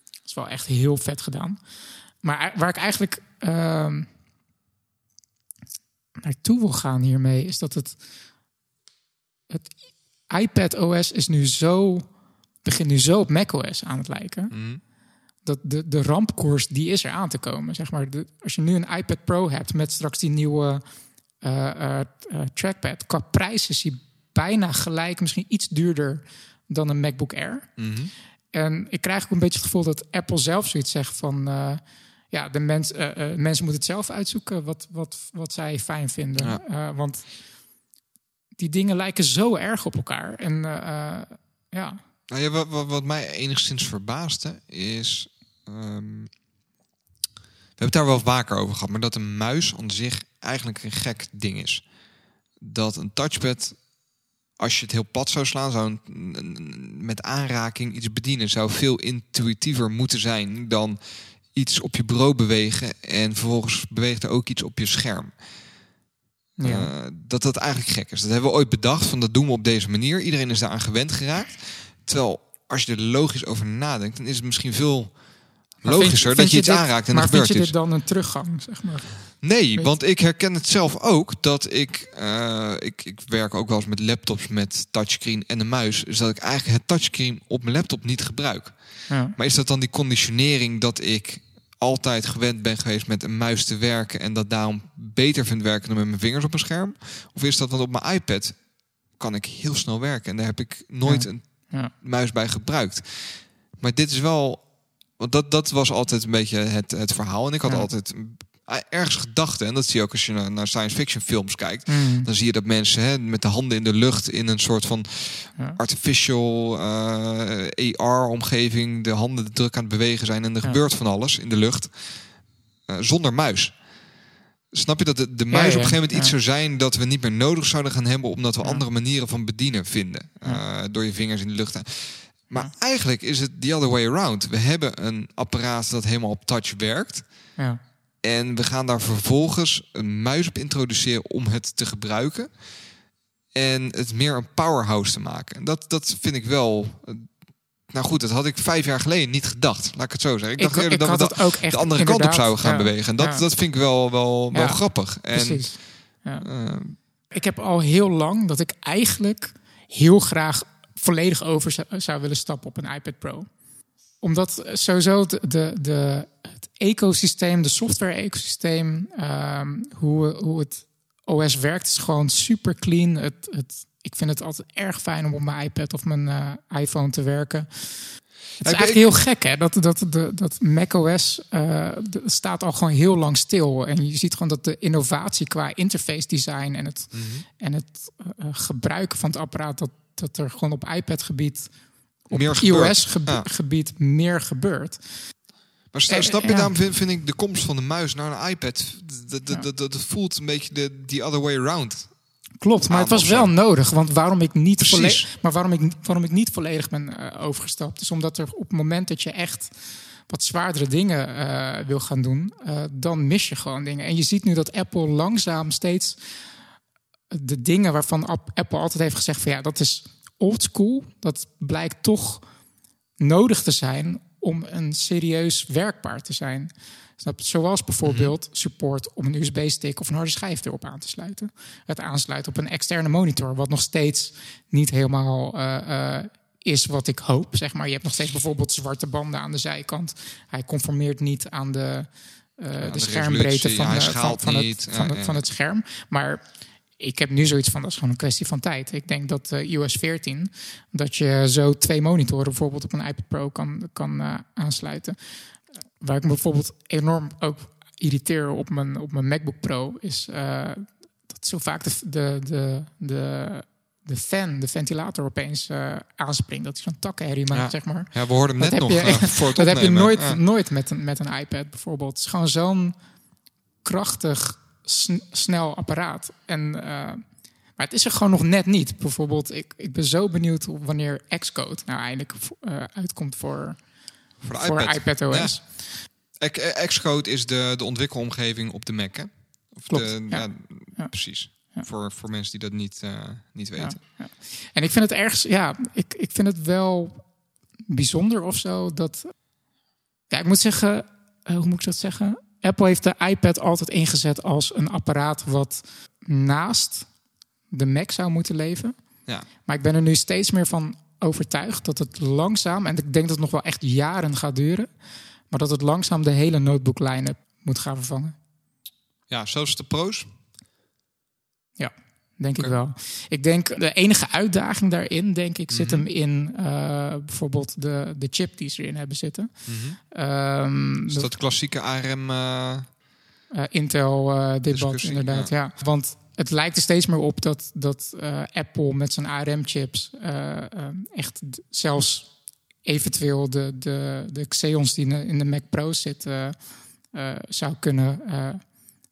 Dat is wel echt heel vet gedaan. Maar waar ik eigenlijk uh, naartoe wil gaan hiermee... is dat het, het iPad OS is nu zo, begint nu zo op macOS aan het lijken. Mhm. Dat de, de rampkoers die is er aan te komen. Zeg maar. als je nu een iPad Pro hebt met straks die nieuwe uh, uh, trackpad, qua prijs is die bijna gelijk, misschien iets duurder dan een MacBook Air. Mhm. En ik krijg ook een beetje het gevoel dat Apple zelf zoiets zegt van ja, de mens, mensen moeten het zelf uitzoeken wat, wat, wat zij fijn vinden. want die dingen lijken zo erg op elkaar. En uh, ja. Nou ja, wat, wat, wat, mij enigszins verbaasde is. Um, we hebben het daar wel vaker over gehad, maar dat een muis aan zich eigenlijk een gek ding is. Dat een touchpad, als je het heel plat zou slaan, zou een, met aanraking iets bedienen, zou veel intuïtiever moeten zijn dan iets op je bureau bewegen en vervolgens beweegt er ook iets op je scherm. Ja. Uh, dat dat eigenlijk gek is. Dat hebben we ooit bedacht van dat doen we op deze manier. Iedereen is daaraan gewend geraakt. Terwijl als je er logisch over nadenkt, dan is het misschien veel logischer dat je, iets aanraakt en maar gebeurt vind je dit dan een teruggang, zeg maar? Nee, want ik herken het zelf ook dat ik, uh, ik, ik werk ook wel eens met laptops met touchscreen en een muis, is dat ik eigenlijk het touchscreen op mijn laptop niet gebruik. Ja. Maar is dat dan die conditionering dat ik altijd gewend ben geweest met een muis te werken en dat daarom beter vind werken dan met mijn vingers op een scherm? Of is dat dan op mijn iPad kan ik heel snel werken en daar heb ik nooit een ja. muis bij gebruikt. Maar dit is wel, want dat, dat was altijd een beetje het, het verhaal. En ik had altijd ergens gedachten. En dat zie je ook als je naar, naar science fiction films kijkt. Mm. Dan zie je dat mensen hè, met de handen in de lucht in een soort van artificial uh, eh, AR-omgeving de handen druk aan het bewegen zijn. En er gebeurt van alles in de lucht. Uh, zonder muis. Snap je dat de, de muis op een gegeven moment iets zou zijn dat we niet meer nodig zouden gaan hebben, omdat we andere manieren van bedienen vinden. Uh, door je vingers in de lucht. Maar eigenlijk is het the other way around. We hebben een apparaat dat helemaal op touch werkt. Ja. En we gaan daar vervolgens een muis op introduceren om het te gebruiken. En het meer een powerhouse te maken. En dat, dat vind ik wel. Nou goed, dat had ik vijf jaar geleden niet gedacht. Laat ik het zo zeggen. Ik dacht eerder dat we ook echt, de andere kant op zouden gaan bewegen. En dat, dat vind ik wel, wel, wel grappig. En, Precies. Uh, ik heb al heel lang dat ik eigenlijk heel graag volledig over zou willen stappen op een iPad Pro omdat sowieso de, de, de, het ecosysteem, de software-ecosysteem, um, hoe, hoe het OS werkt, is gewoon super clean. Het, het, ik vind het altijd erg fijn om op mijn iPad of mijn uh, iPhone te werken. Het is eigenlijk heel gek, hè? Dat, dat, de, dat macOS uh, staat al gewoon heel lang stil. En je ziet gewoon dat de innovatie qua interface design en het, mm -hmm. en het uh, gebruiken van het apparaat, dat, dat er gewoon op iPad-gebied op iOS-gebied meer gebeurt. Maar snap je, daarom vind, vind, ik de komst van de muis naar een iPad, dat, dat, dat, voelt een beetje de the other way around. Klopt, maar het was wel nodig. Want waarom ik niet, volledig, maar waarom ik, waarom ik niet volledig ben uh, overgestapt, is omdat er op het moment dat je echt wat zwaardere dingen uh, wil gaan doen, uh, dan mis je gewoon dingen. En je ziet nu dat Apple langzaam steeds de dingen waarvan Apple altijd heeft gezegd van ja, dat is oldschool, dat blijkt toch nodig te zijn om een serieus werkbaar te zijn. Zoals bijvoorbeeld mhm. support om een USB-stick of een harde schijf erop aan te sluiten. Het aansluiten op een externe monitor, wat nog steeds niet helemaal uh, uh, is wat ik hoop. Zeg maar. Je hebt nog steeds bijvoorbeeld zwarte banden aan de zijkant. Hij conformeert niet aan de, uh, de, de, schermbreedte van, de, van, van, het, van, van, het scherm. Maar ik heb nu zoiets van, dat is gewoon een kwestie van tijd. Ik denk dat uh, iOS 14, dat je zo twee monitoren bijvoorbeeld op een iPad Pro kan, kan uh, aansluiten. Waar ik me bijvoorbeeld enorm ook irriteer op mijn, op mijn MacBook Pro, is uh, dat zo vaak de, de, de, de, de fan, de ventilator opeens uh, aanspringt. Dat hij zo'n takkenherrie maakt, ja. zeg maar. Ja, we hoorden hem net nog je, voor het Dat heb je nooit, ja. nooit met, een, met een iPad bijvoorbeeld. Het is gewoon zo'n krachtig snel apparaat. En, uh, maar het is er gewoon nog net niet. Bijvoorbeeld, ik, ik ben zo benieuwd wanneer Xcode nou eindelijk uh, uitkomt voor, voor, voor iPad. iPadOS. Ja. Xcode is de, de ontwikkelomgeving op de Mac, hè? Of Klopt, de, ja. ja, precies. Voor, voor mensen die dat niet, uh, niet weten. En ik vind het ergens, ja, ik, ik vind het wel bijzonder of zo dat. Ja, ik moet zeggen, hoe moet ik dat zeggen? Apple heeft de iPad altijd ingezet als een apparaat wat naast de Mac zou moeten leven. Ja. Maar ik ben er nu steeds meer van overtuigd dat het langzaam, en ik denk dat het nog wel echt jaren gaat duren, maar dat het langzaam de hele notebook line-up moet gaan vervangen. Ja, zoals de pro's. Ja, denk okay. ik wel. Ik denk de enige uitdaging daarin, denk ik, zit Mhm. hem in uh, bijvoorbeeld de, de chip die ze erin hebben zitten. Mm -hmm. um, is dat klassieke ARM uh, uh, Intel uh, debat, inderdaad. Ja. ja. Want het lijkt er steeds meer op dat, dat Apple met zijn ARM-chips echt zelfs eventueel de, de, de Xeons die in de Mac Pro zitten zou kunnen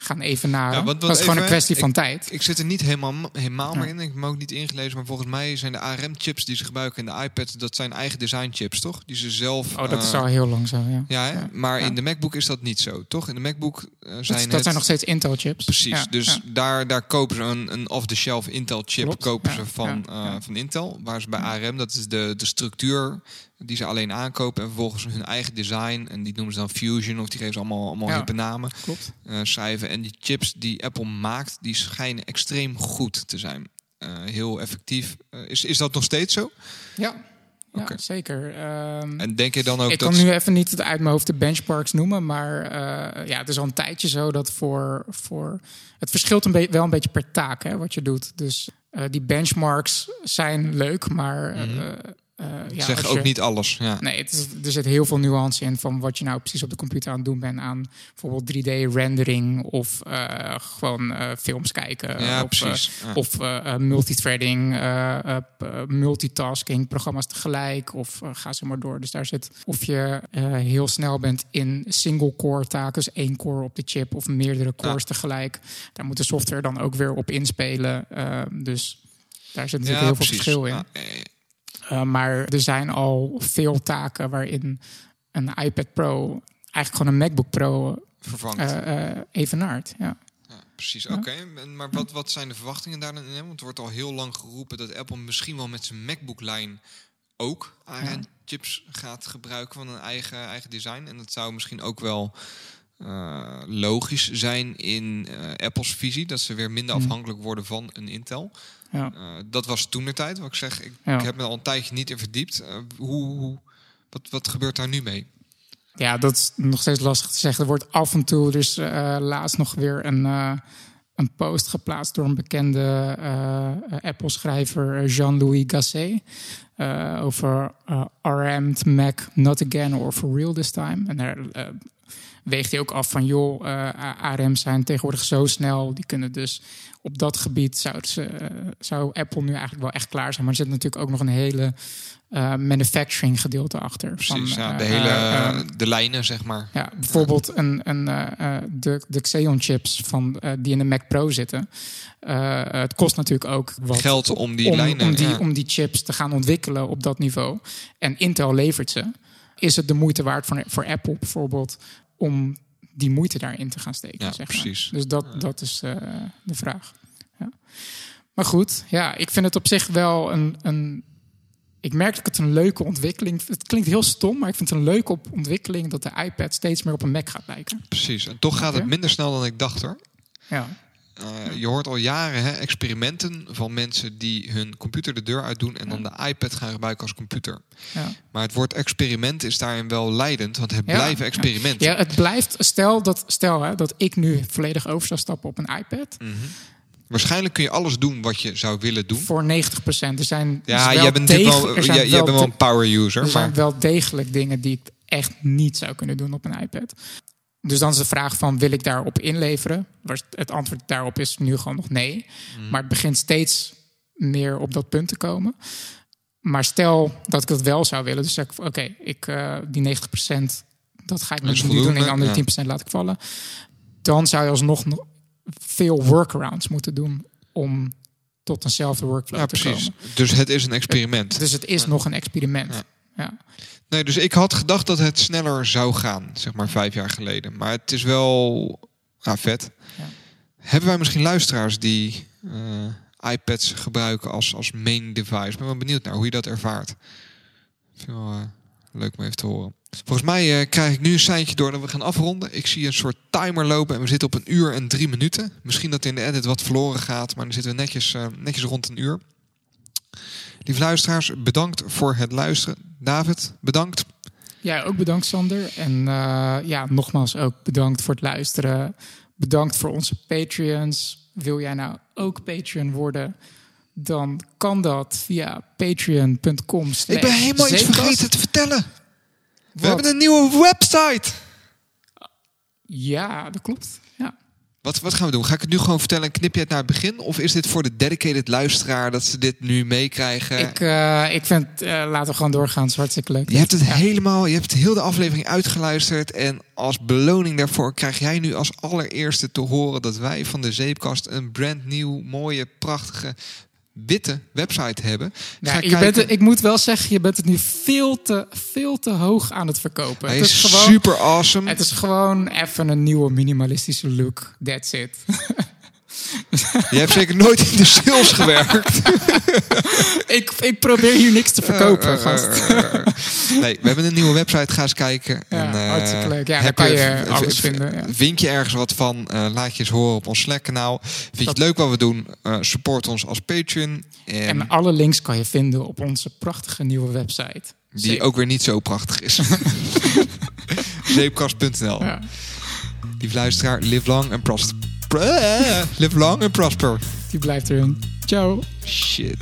gaan evenaren. Ja, want, dat is gewoon een kwestie ik, van tijd. Ik zit er niet helemaal, helemaal ja. meer in. Ik heb me ook niet ingelezen. Maar volgens mij zijn de ARM-chips die ze gebruiken in de iPad... dat zijn eigen design-chips, toch? Die ze zelf... Oh, dat uh, is al heel lang zo, ja. Ja, ja maar in de MacBook is dat niet zo, toch? In de MacBook uh, zijn dat, het... dat zijn nog steeds Intel-chips. Precies, dus Daar, daar kopen ze een, een off-the-shelf Intel-chip... kopen ze van, uh, van Intel. Waar ze bij ARM, dat is de, de structuur die ze alleen aankopen en vervolgens hun eigen design en die noemen ze dan Fusion of die geven ze allemaal allemaal ja, hippe namen klopt. Uh, schrijven en die chips die Apple maakt die schijnen extreem goed te zijn uh, heel effectief uh, is, is dat nog steeds zo ja zeker. Um, en denk je dan ook ik dat... kan nu even niet uit mijn hoofd de benchmarks noemen, maar uh, ja, het is al een tijdje zo dat voor, voor het verschilt een wel een beetje per taak hè, wat je doet. Dus uh, die benchmarks zijn leuk, maar Mhm. mm -hmm. Uh, ja, zeg ook je, niet alles. Ja. Nee, het is, er zit heel veel nuance in van wat je nou precies op de computer aan het doen bent aan bijvoorbeeld 3D-rendering of uh, gewoon uh, films kijken. Ja, of, precies. Ja. Of multithreading, multitasking, programma's tegelijk of ga zo maar door. Dus daar zit of je heel snel bent in single-core taken, dus één core op de chip of meerdere cores ja. tegelijk. Daar moet de software dan ook weer op inspelen. dus daar zit natuurlijk heel veel verschil in. Uh, maar er zijn al veel taken waarin een iPad Pro eigenlijk gewoon een MacBook Pro vervangt. Uh, uh, evenaart. Ja. ja precies, oké. Okay. Maar wat, wat zijn de verwachtingen daar dan in? Want er wordt al heel lang geroepen dat Apple misschien wel met zijn MacBook-lijn ook ARM-chips gaat gebruiken van een eigen, eigen design. En dat zou misschien ook wel uh, logisch zijn in uh, Apple's visie. Dat ze weer minder afhankelijk worden van een Intel. Ja. Uh, dat was toen de tijd. Wat ik zeg, ik, ja. ik heb me al een tijdje niet in verdiept. hoe, hoe, wat, wat gebeurt daar nu mee? Ja, dat is nog steeds lastig te zeggen. Er wordt af en toe, dus laatst nog weer een, een post geplaatst door een bekende Apple-schrijver Jean-Louis Gasset. over RM'd Mac not again or for real this time. En daar weegt hij ook af van, joh, uh, ARM zijn tegenwoordig zo snel. Die kunnen dus op dat gebied, zou, ze, uh, zou Apple nu eigenlijk wel echt klaar zijn. Maar er zit natuurlijk ook nog een hele uh, manufacturing gedeelte achter. Precies, van, ja, de hele, de lijnen, zeg maar. Ja, bijvoorbeeld een, een, de, de Xeon chips van, die in de Mac Pro zitten. het kost natuurlijk ook wat geld om die om, lijnen, om die, ja. om die chips te gaan ontwikkelen op dat niveau. En Intel levert ze. Is het de moeite waard voor, voor Apple bijvoorbeeld om die moeite daarin te gaan steken. Ja, zeg precies. Maar. Dus dat, ja. dat is uh, de vraag. Ja. Maar goed, ja, ik vind het op zich wel een, een. Ik merk dat het een leuke ontwikkeling. Het klinkt heel stom, maar ik vind het een leuke ontwikkeling dat de iPad steeds meer op een Mac gaat lijken. Precies. En toch gaat het minder snel dan ik dacht hoor. Ja. Uh, je hoort al jaren hè, experimenten van mensen die hun computer de deur uitdoen en ja. dan de iPad gaan gebruiken als computer. Ja. Maar het woord experiment is daarin wel leidend, want het ja. blijven experimenten. Ja, het blijft. Stel dat, stel, hè, dat ik nu volledig over zou stappen op een iPad. Mm -hmm. Waarschijnlijk kun je alles doen wat je zou willen doen. Voor 90 procent. Er zijn. Ja, jij bent wel, jij, bent wel een power user. Er zijn wel degelijk dingen die ik echt niet zou kunnen doen op een iPad. Dus dan is de vraag van, wil ik daarop inleveren? Het antwoord daarop is nu gewoon nog nee. Mhm. Maar het begint steeds meer op dat punt te komen. Maar stel dat ik dat wel zou willen, dus zeg ik, oké, ik uh, die 90%, dat ga ik nu doen en de andere ja. 10% laat ik vallen. Dan zou je alsnog veel workarounds moeten doen om tot eenzelfde workflow ja, te precies. komen. Dus het is een experiment. Dus het is nog een experiment. Ja. Nee, dus ik had gedacht dat het sneller zou gaan, zeg maar vijf jaar geleden. Maar het is wel ah, vet. Ja. Hebben wij misschien luisteraars die uh, iPads gebruiken als, als main device? Ik ben wel benieuwd naar hoe je dat ervaart. Ik vind wel uh, leuk om even te horen. Volgens mij uh, krijg ik nu een seintje door dat we gaan afronden. Ik zie een soort timer lopen en we zitten op een uur en drie minuten. Misschien dat in de edit wat verloren gaat, maar dan zitten we netjes, netjes rond een uur. Lieve luisteraars, bedankt voor het luisteren. David, bedankt. Ja, ook bedankt Sander. En uh, ja, nogmaals ook bedankt voor het luisteren. Bedankt voor onze Patreons. Wil jij nou ook Patreon worden? Dan kan dat via patreon.com. Ik ben helemaal iets vergeten te vertellen. We hebben een nieuwe website. Ja, dat klopt. Wat, wat gaan we doen? Ga ik het nu gewoon vertellen en knip je het naar het begin? Of is dit voor de dedicated luisteraar dat ze dit nu meekrijgen? Ik, uh, ik vind, uh, laten we gewoon doorgaan. Het is hartstikke leuk. Je hebt het helemaal, je hebt heel de aflevering uitgeluisterd. En als beloning daarvoor krijg jij nu als allereerste te horen dat wij van de Zeepkast een brand nieuw, mooie, prachtige witte website hebben. Ja, je bent, ik moet wel zeggen, je bent het nu veel te, veel te hoog aan het verkopen. Hij het is, gewoon, super awesome. Het is gewoon even een nieuwe minimalistische look. That's it. Je hebt zeker nooit in de sales gewerkt. ik, ik probeer hier niks te verkopen, uh, gast. nee, we hebben een nieuwe website. Ga eens kijken. Ja, en, hartstikke leuk. Ja, daar kan je, alles vinden. Ja. Vind je ergens wat van? Laat je eens horen op ons Slack-kanaal. Vind je het leuk wat we doen? support ons als Patreon. En, en alle links kan je vinden op onze prachtige nieuwe website. Die ook weer niet zo prachtig is. Zeepkast.nl ja. Lief luisteraar, live long en prosper. Live long and prosper. Die blijft erin. Ciao. Shit.